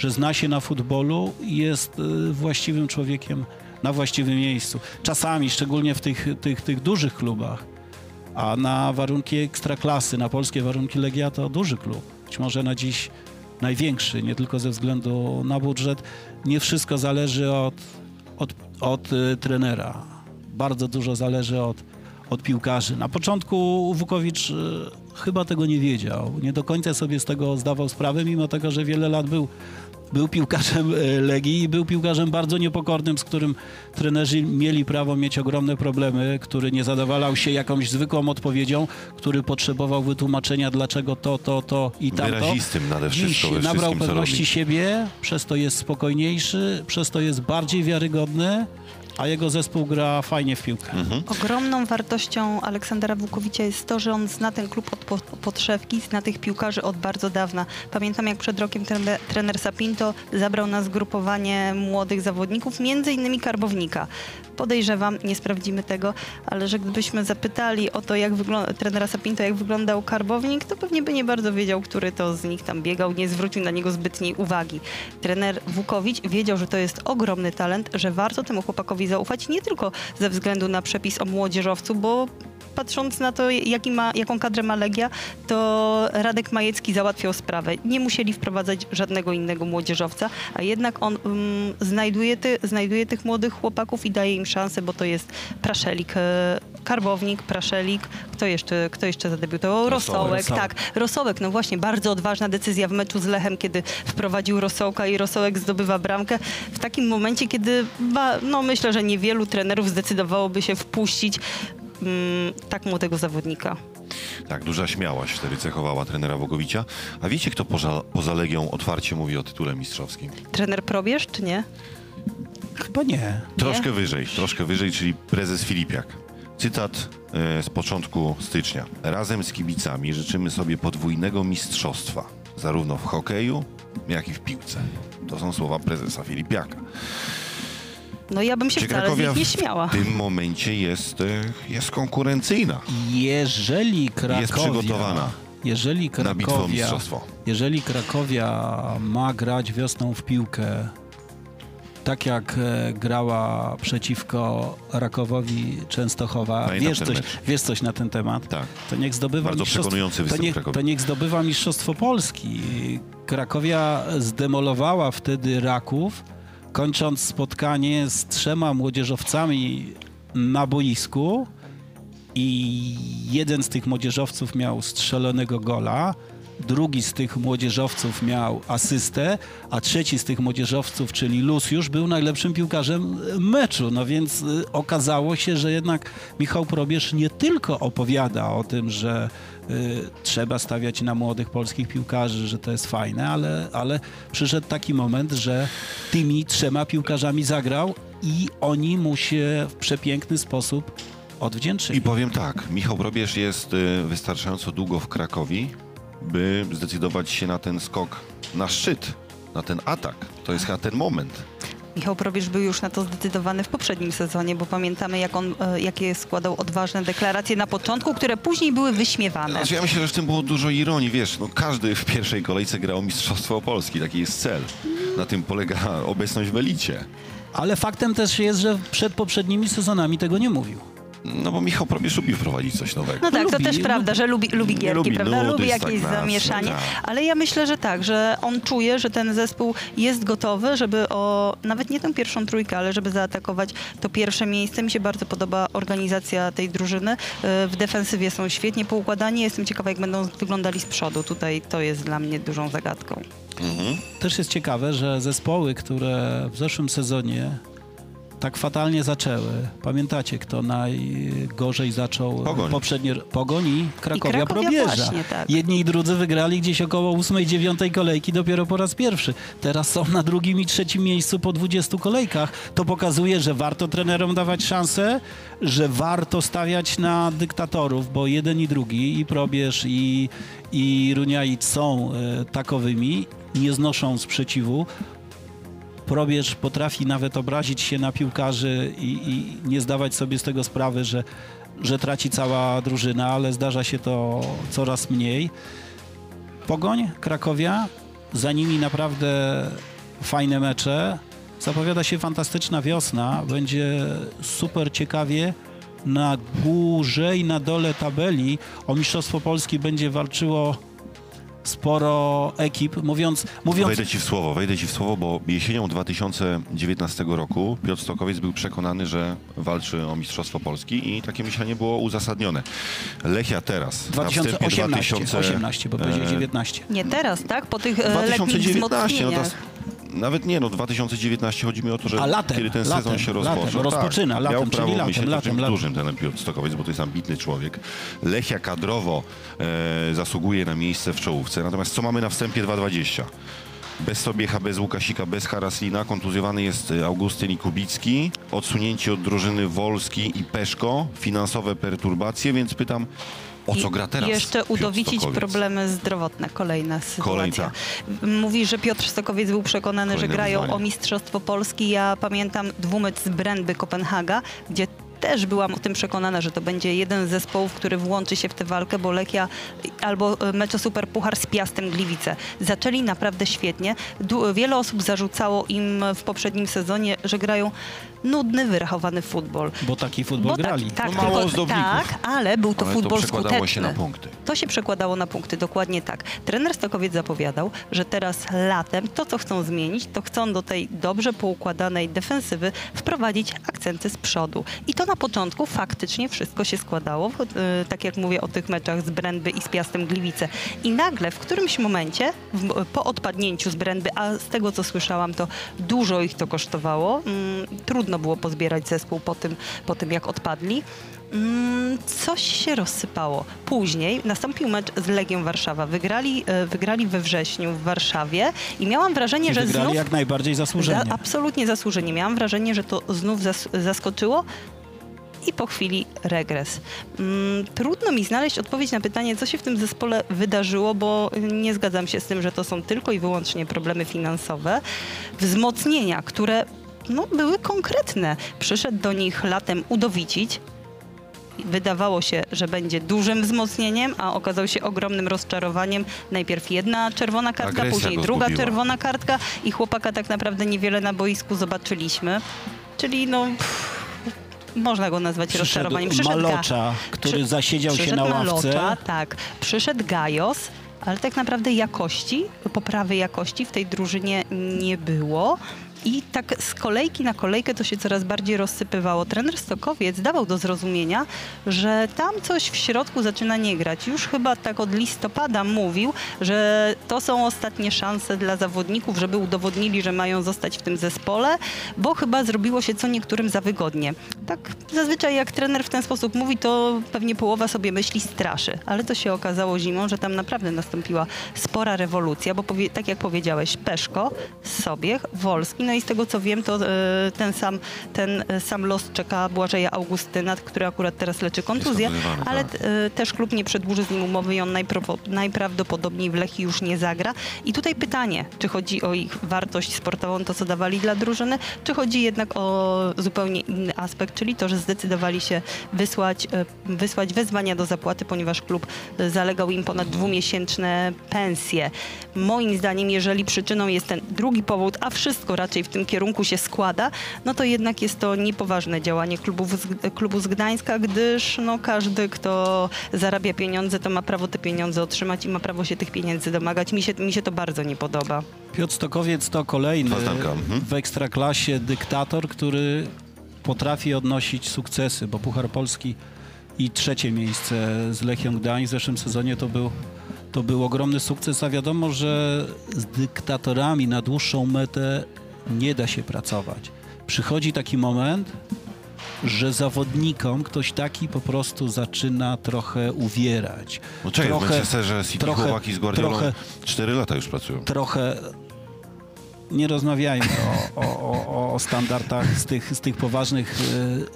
że zna się na futbolu i jest y, właściwym człowiekiem na właściwym miejscu. Czasami, szczególnie w tych, tych, tych dużych klubach, a na warunki ekstraklasy, na polskie warunki Legia to duży klub. Być może na dziś największy, nie tylko ze względu na budżet. Nie wszystko zależy od, od, od y, trenera. Bardzo dużo zależy od, od piłkarzy. Na początku Wukowicz y, chyba tego nie wiedział. Nie do końca sobie z tego zdawał sprawę, mimo tego, że wiele lat był, był piłkarzem y, Legii i był piłkarzem bardzo niepokornym, z którym trenerzy mieli prawo mieć ogromne problemy, który nie zadawalał się jakąś zwykłą odpowiedzią, który potrzebował wytłumaczenia, dlaczego to, to, to i tamto. Wyrazistym nade Dziś wszystko we nabrał wszystkim, pewności siebie, przez to jest spokojniejszy, przez to jest bardziej wiarygodny, a jego zespół gra fajnie w piłkę. Mhm. Ogromną wartością Aleksandra Wukowicza jest to, że on zna ten klub od po- podszewki, zna tych piłkarzy od bardzo dawna. Pamiętam, jak przed rokiem trener, trener Sapinto zabrał na zgrupowanie młodych zawodników, między innymi Karbownika. Podejrzewam, nie sprawdzimy tego, ale że gdybyśmy zapytali o to, jak wygląda trenera Sapinto, jak wyglądał Karbownik, to pewnie by nie bardzo wiedział, który to z nich tam biegał, nie zwrócił na niego zbytniej uwagi. Trener Wukowicz wiedział, że to jest ogromny talent, że warto temu chłopakowi zaufać, nie tylko ze względu na przepis o młodzieżowcu, bo patrząc na to, jaki ma, jaką kadrę ma Legia, to Radek Majecki załatwiał sprawę. Nie musieli wprowadzać żadnego innego młodzieżowca, a jednak on mm, znajduje, ty, znajduje tych młodych chłopaków i daje im szansę, bo to jest Praszelik, e, Karbownik, Praszelik, kto jeszcze, kto jeszcze zadebiutował? Rosołek, Rosołek. tak. Rosołek, no właśnie, bardzo odważna decyzja w meczu z Lechem, kiedy wprowadził Rosołka i Rosołek zdobywa bramkę. W takim momencie, kiedy ba, no myślę, że niewielu trenerów zdecydowałoby się wpuścić tak młodego zawodnika. Tak, duża śmiałość wtedy cechowała trenera Wogowicza. A wiecie, kto poza, poza Legią otwarcie mówi o tytule mistrzowskim? Trener Probierz, czy nie? Chyba nie. Troszkę wyżej, troszkę wyżej, czyli prezes Filipiak. Cytat e, z początku stycznia. Razem z kibicami życzymy sobie podwójnego mistrzostwa, zarówno w hokeju, jak i w piłce. To są słowa prezesa Filipiaka. No ja bym się Czy wcale z Krakowia nich nie w śmiała. tym momencie jest, e, jest konkurencyjna? Jeżeli Krakowia... Jest przygotowana Jeżeli na bitwę o Krakowia, jeżeli Krakowia ma grać wiosną w piłkę, tak jak e, grała przeciwko Rakowowi Częstochowa, Pamiętam wiesz coś, wiesz coś na ten temat? Tak. To niech zdobywa Bardzo mistrzostwo, to niech, to niech zdobywa Mistrzostwo Polski. Krakowia zdemolowała wtedy Raków, kończąc spotkanie z trzema młodzieżowcami na boisku i jeden z tych młodzieżowców miał strzelonego gola. Drugi z tych młodzieżowców miał asystę, a trzeci z tych młodzieżowców, czyli Luciusz, był najlepszym piłkarzem meczu. No więc y, okazało się, że jednak Michał Probierz nie tylko opowiada o tym, że y, trzeba stawiać na młodych polskich piłkarzy, że to jest fajne, ale, ale przyszedł taki moment, że tymi trzema piłkarzami zagrał i oni mu się w przepiękny sposób odwdzięczyli. I powiem tak, Michał Probierz jest y, wystarczająco długo w Krakowi, by zdecydować się na ten skok na szczyt, na ten atak. To jest chyba ten moment. Michał Probierz był już na to zdecydowany w poprzednim sezonie, bo pamiętamy, jak on, e, jakie składał odważne deklaracje na początku, które później były wyśmiewane. Znaczy ja myślę, że w tym było dużo ironii, wiesz, no każdy w pierwszej kolejce grał o Mistrzostwo Polski, taki jest cel. Na tym polega obecność w elicie. Ale faktem też jest, że przed poprzednimi sezonami tego nie mówił. No bo Michał Probierz lubi wprowadzić coś nowego. No tak, to Lubi, też prawda, lubi. że lubi, lubi gierki, Lubi prawda? nudy, lubi jakieś stagnację, zamieszanie. tak. Ale ja myślę, że tak, że on czuje, że ten zespół jest gotowy, żeby o nawet nie tę pierwszą trójkę, ale żeby zaatakować to pierwsze miejsce. Mi się bardzo podoba organizacja tej drużyny. E, W defensywie są świetnie poukładani. Jestem ciekawa, jak będą wyglądali z przodu. Tutaj to jest dla mnie dużą zagadką. Też jest ciekawe, że zespoły, które w zeszłym sezonie tak fatalnie zaczęły. Pamiętacie, kto najgorzej zaczął Pogoń. poprzednie Pogoń i Krakowia, I Krakowia Probierza. właśnie, tak. Jedni i drudzy wygrali gdzieś około 8-9 kolejki dopiero po raz pierwszy. Teraz są na drugim i trzecim miejscu po 20 kolejkach. To pokazuje, że warto trenerom dawać szansę, że warto stawiać na dyktatorów, bo jeden i drugi, i Probierz, i, i Runiaic są e, takowymi, nie znoszą sprzeciwu. Probierz potrafi nawet obrazić się na piłkarzy i, i nie zdawać sobie z tego sprawy, że, że traci cała drużyna, ale zdarza się to coraz mniej. Pogoń, Krakowia, za nimi naprawdę fajne mecze. Zapowiada się fantastyczna wiosna, będzie super ciekawie. Na górze i na dole tabeli o Mistrzostwo Polski będzie walczyło sporo ekip. Mówiąc, mówiąc Wejdę ci w słowo, wejdę ci w słowo, bo jesienią 2019 roku Piotr Stokowiec był przekonany, że walczy o Mistrzostwo Polski i takie myślenie było uzasadnione. Lechia teraz, na wstępie 2018, 2000, 18, bo powiedział e, 19. Nie teraz, tak? Po tych e, letnich 2019, no to, wzmocnieniach. s- nawet nie, no 2019 chodzi mi o to, że latem, kiedy ten latem, sezon się latem, rozpoczyna, tak, latem, miał prawo latem, myśleć o latem, czymś latem. dużym ten Piotr Stokowiec, bo to jest ambitny człowiek. Lechia kadrowo e, zasługuje na miejsce w czołówce, natomiast co mamy na wstępie 2.20? Bez Sobiecha, bez Łukasika, bez Haraslina. Kontuzjowany jest e, Augustyn i Kubicki. Odsunięci od drużyny Wolski i Peszko. Finansowe perturbacje, więc pytam, o co I gra teraz? Jeszcze udowicić problemy zdrowotne. Kolejna sytuacja. Kolejna. Mówi, że Piotr Stokowiec był przekonany, Kolejne że grają wyzwanie. o Mistrzostwo Polski. Ja pamiętam dwumecz z Brędby Kopenhaga, gdzie też byłam o tym przekonana, że to będzie jeden z zespołów, który włączy się w tę walkę, bo Lechia albo e, mecz o Super Puchar z Piastem Gliwice. Zaczęli naprawdę świetnie. Du- wiele osób zarzucało im w poprzednim sezonie, że grają nudny, wyrachowany futbol. Bo taki futbol Bo tak- grali. Tak, No mało tylko, tak, ale był to Ale futbol to przekładało skuteczny. się na punkty. To się przekładało na punkty, dokładnie tak. Trener Stokowiec zapowiadał, że teraz latem to, co chcą zmienić, to chcą do tej dobrze poukładanej defensywy wprowadzić akcenty z przodu. I to na początku faktycznie wszystko się składało, e, tak jak mówię o tych meczach z Brędby i z Piastem Gliwice. I nagle w którymś momencie, po odpadnięciu z Brędby, a z tego co słyszałam, to dużo ich to kosztowało, mm, trudno było pozbierać zespół po tym, po tym jak odpadli. Mm, coś się rozsypało. Później nastąpił mecz z Legią Warszawa. Wygrali, e, wygrali we wrześniu w Warszawie i miałam wrażenie, I że wygrali znów... jak najbardziej zasłużenie. Za, absolutnie zasłużenie. Miałam wrażenie, że to znów zas, zaskoczyło i po chwili regres. Mm, trudno mi znaleźć odpowiedź na pytanie, co się w tym zespole wydarzyło, bo nie zgadzam się z tym, że to są tylko i wyłącznie problemy finansowe. Wzmocnienia, które no, były konkretne. Przyszedł do nich latem udowicić, wydawało się, że będzie dużym wzmocnieniem, a okazał się ogromnym rozczarowaniem. Najpierw jedna czerwona kartka, Agresja później druga zgubiła. czerwona kartka i chłopaka tak naprawdę niewiele na boisku zobaczyliśmy. Czyli no... Pff, można go nazwać rozczarowaniem. Przyszedł Malocza, który przy- zasiedział się przyszedł na ławce. Malocza, tak. Przyszedł Gajos, ale tak naprawdę jakości, poprawy jakości w tej drużynie nie było. I tak z kolejki na kolejkę to się coraz bardziej rozsypywało. Trener Stokowiec dawał do zrozumienia, że tam coś w środku zaczyna nie grać. Już chyba tak od listopada mówił, że to są ostatnie szanse dla zawodników, żeby udowodnili, że mają zostać w tym zespole, bo chyba zrobiło się co niektórym za wygodnie. Tak zazwyczaj jak trener w ten sposób mówi, to pewnie połowa sobie myśli straszy, ale to się okazało zimą, że tam naprawdę nastąpiła spora rewolucja, bo tak jak powiedziałeś, Peszko, Sobiech, Wolski, no i z tego co wiem, to e, ten sam, ten e, sam los czeka Błażeja Augustyna, który akurat teraz leczy kontuzję, ale tak. e, też klub nie przedłuży z nim umowy i on najprawdopodobniej w Lechii już nie zagra. I tutaj pytanie, czy chodzi o ich wartość sportową, to co dawali dla drużyny, czy chodzi jednak o zupełnie inny aspekt, czyli to, że zdecydowali się wysłać, wysłać wezwania do zapłaty, ponieważ klub zalegał im ponad dwumiesięczne pensje. Moim zdaniem, jeżeli przyczyną jest ten drugi powód, a wszystko raczej w tym kierunku się składa, no to jednak jest to niepoważne działanie klubu, z, klubu z Gdańska, gdyż no, każdy, kto zarabia pieniądze, to ma prawo te pieniądze otrzymać i ma prawo się tych pieniędzy domagać. Mi się, mi się to bardzo nie podoba. Piotr Stokowiec to kolejny mhm. w ekstraklasie dyktator, który potrafi odnosić sukcesy, bo Puchar Polski i trzecie miejsce z Lechią Gdańsk w zeszłym sezonie to był, to był ogromny sukces, a wiadomo, że z dyktatorami na dłuższą metę nie da się pracować. Przychodzi taki moment, że zawodnikom ktoś taki po prostu zaczyna trochę uwierać. No czekaj, w Trochę- Manchesterze City trochę- chłopaki z Guardiolą trochę- 4 lata już pracują. trochę nie rozmawiajmy o, o, o, o standardach z tych, z tych poważnych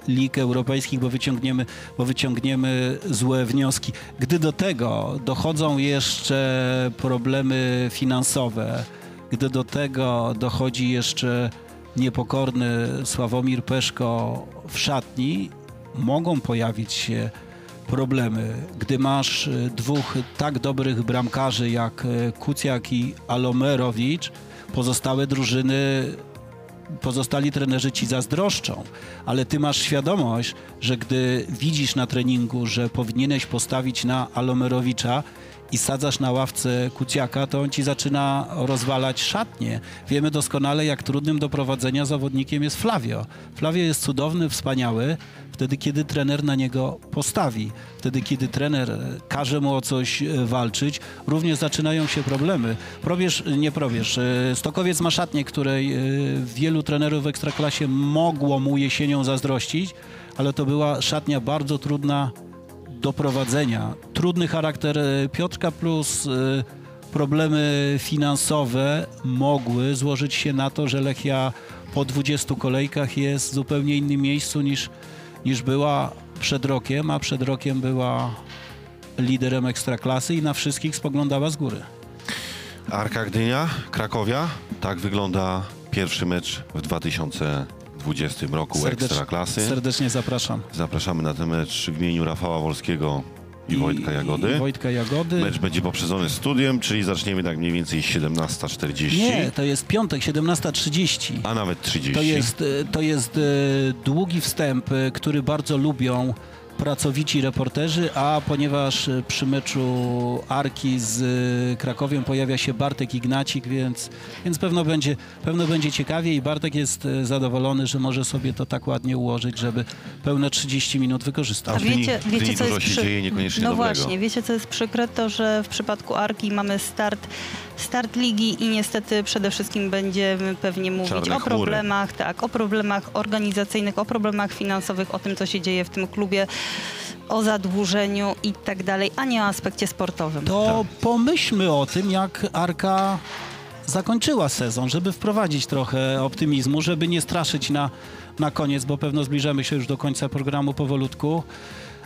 e, lig europejskich, bo wyciągniemy, bo wyciągniemy złe wnioski. Gdy do tego dochodzą jeszcze problemy finansowe, gdy do tego dochodzi jeszcze niepokorny Sławomir Peszko w szatni, mogą pojawić się problemy. Gdy masz e, dwóch tak dobrych bramkarzy jak e, Kucjak i Alomerowicz, pozostałe drużyny, pozostali trenerzy ci zazdroszczą, ale ty masz świadomość, że gdy widzisz na treningu, że powinieneś postawić na Alomerowicza i sadzasz na ławce Kucjaka, to on ci zaczyna rozwalać szatnie. Wiemy doskonale, jak trudnym do prowadzenia zawodnikiem jest Flavio. Flavio jest cudowny, wspaniały, wtedy kiedy trener na niego postawi. Wtedy kiedy trener każe mu o coś e, walczyć, również zaczynają się problemy. Probierz, nie probierz. e, Stokowiec ma szatnię, której e, wielu trenerów w Ekstraklasie mogło mu jesienią zazdrościć, ale to była szatnia bardzo trudna do prowadzenia. Trudny charakter e, Piotrka plus e, problemy finansowe mogły złożyć się na to, że Lechia po 20 kolejkach jest w zupełnie innym miejscu niż, niż była przed rokiem, a przed rokiem była liderem ekstraklasy i na wszystkich spoglądała z góry. Arka Gdynia, Krakowia. Tak wygląda pierwszy mecz w 2020 roku Ekstraklasy. serdecznie zapraszam. Zapraszamy na ten mecz w imieniu Rafała Wolskiego i, Wojtka Jagody. I Wojtka Jagody. Mecz będzie poprzedzony studiem, czyli zaczniemy tak mniej więcej 17.40, Nie, to jest piątek, 17.30. a nawet 30. To jest, e, to jest e, długi wstęp, e, który bardzo lubią pracowici reporterzy, a ponieważ e, przy meczu Arki z e, Krakowiem pojawia się Bartek Ignacik, więc, więc pewno, będzie, pewno będzie ciekawie i Bartek jest e, zadowolony, że może sobie to tak ładnie ułożyć, żeby pełne 30 minut wykorzystać. A w Gdyni- w Gdyni dużo się dzieje niekoniecznie No dobrego. właśnie, wiecie co jest przykre? To, że w przypadku Arki mamy start, start ligi i niestety przede wszystkim będziemy pewnie mówić Czarne o chmury. problemach, tak, o problemach organizacyjnych, o problemach finansowych, o tym, co się dzieje w tym klubie, o zadłużeniu i tak dalej, a nie o aspekcie sportowym. To pomyślmy o tym, jak Arka zakończyła sezon, żeby wprowadzić trochę optymizmu, żeby nie straszyć na, na koniec, bo pewno zbliżamy się już do końca programu powolutku.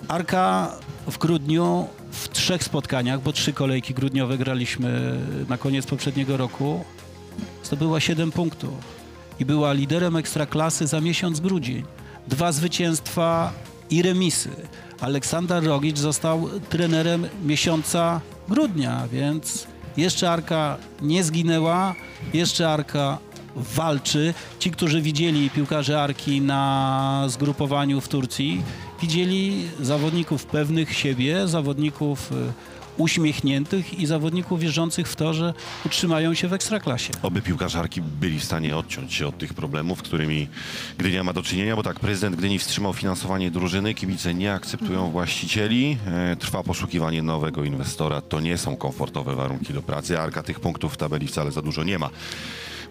Arka w grudniu w trzech spotkaniach, bo trzy kolejki grudniowe graliśmy na koniec poprzedniego roku, zdobyła 7 punktów i była liderem ekstraklasy za miesiąc grudzień. Dwa zwycięstwa i remisy. Aleksander Rogicz został trenerem miesiąca grudnia, więc jeszcze Arka nie zginęła, jeszcze Arka walczy. Ci, którzy widzieli piłkarzy Arki na zgrupowaniu w Turcji, widzieli zawodników pewnych siebie, zawodników y, uśmiechniętych i zawodników wierzących w to, że utrzymają się w ekstraklasie. Oby piłkarzarki byli w stanie odciąć się od tych problemów, którymi Gdynia ma do czynienia, bo tak, prezydent Gdyni wstrzymał finansowanie drużyny, kibice nie akceptują właścicieli, e, trwa poszukiwanie nowego inwestora, to nie są komfortowe warunki do pracy, Arka tych punktów w tabeli wcale za dużo nie ma,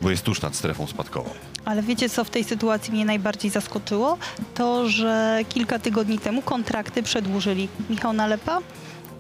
bo jest tuż nad strefą spadkową. Ale wiecie, co w tej sytuacji mnie najbardziej zaskoczyło? To, że kilka tygodni temu kontrakty przedłużyli Michał Nalepa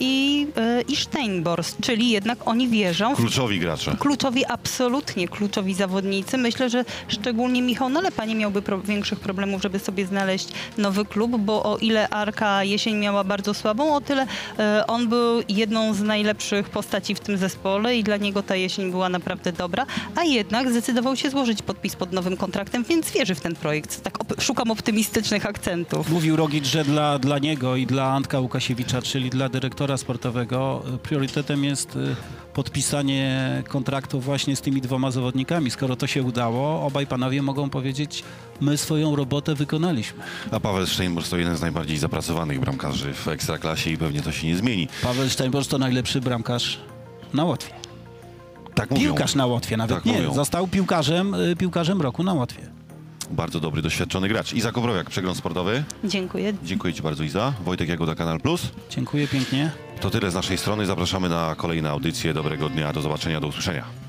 i, yy, i Steinborst, czyli jednak oni wierzą Kluczowi gracze. Kluczowi, absolutnie kluczowi zawodnicy. Myślę, że szczególnie Michał Nalepa nie miałby pro, większych problemów, żeby sobie znaleźć nowy klub, bo o ile Arka jesień miała bardzo słabą, o tyle e, on był jedną z najlepszych postaci w tym zespole i dla niego ta jesień była naprawdę dobra, a jednak zdecydował się złożyć podpis pod nowym kontraktem, więc wierzy w ten projekt. Tak op- szukam optymistycznych akcentów. Mówił Rogic, że dla, dla niego i dla Antka Łukasiewicza, czyli dla dyrektora sportowego, y, priorytetem jest y, podpisanie kontraktu właśnie z tymi dwoma zawodnikami. Skoro to się udało, obaj panowie mogą powiedzieć, my swoją robotę wykonaliśmy. A Paweł Steinborst to jeden z najbardziej zapracowanych bramkarzy w Ekstraklasie i pewnie to się nie zmieni. Paweł Steinborst to najlepszy bramkarz na Łotwie. Tak mówią. Piłkarz na Łotwie, nawet Tak nie. mówią. Został piłkarzem, y, piłkarzem roku na Łotwie. Bardzo dobry, doświadczony gracz. Iza Kowrowiak, przegląd sportowy. Dziękuję. Dziękuję Ci bardzo Iza. Wojtek Jagoda, Kanal Plus. Dziękuję pięknie. To tyle z naszej strony. Zapraszamy na kolejne audycje. Dobrego dnia, do zobaczenia, do usłyszenia.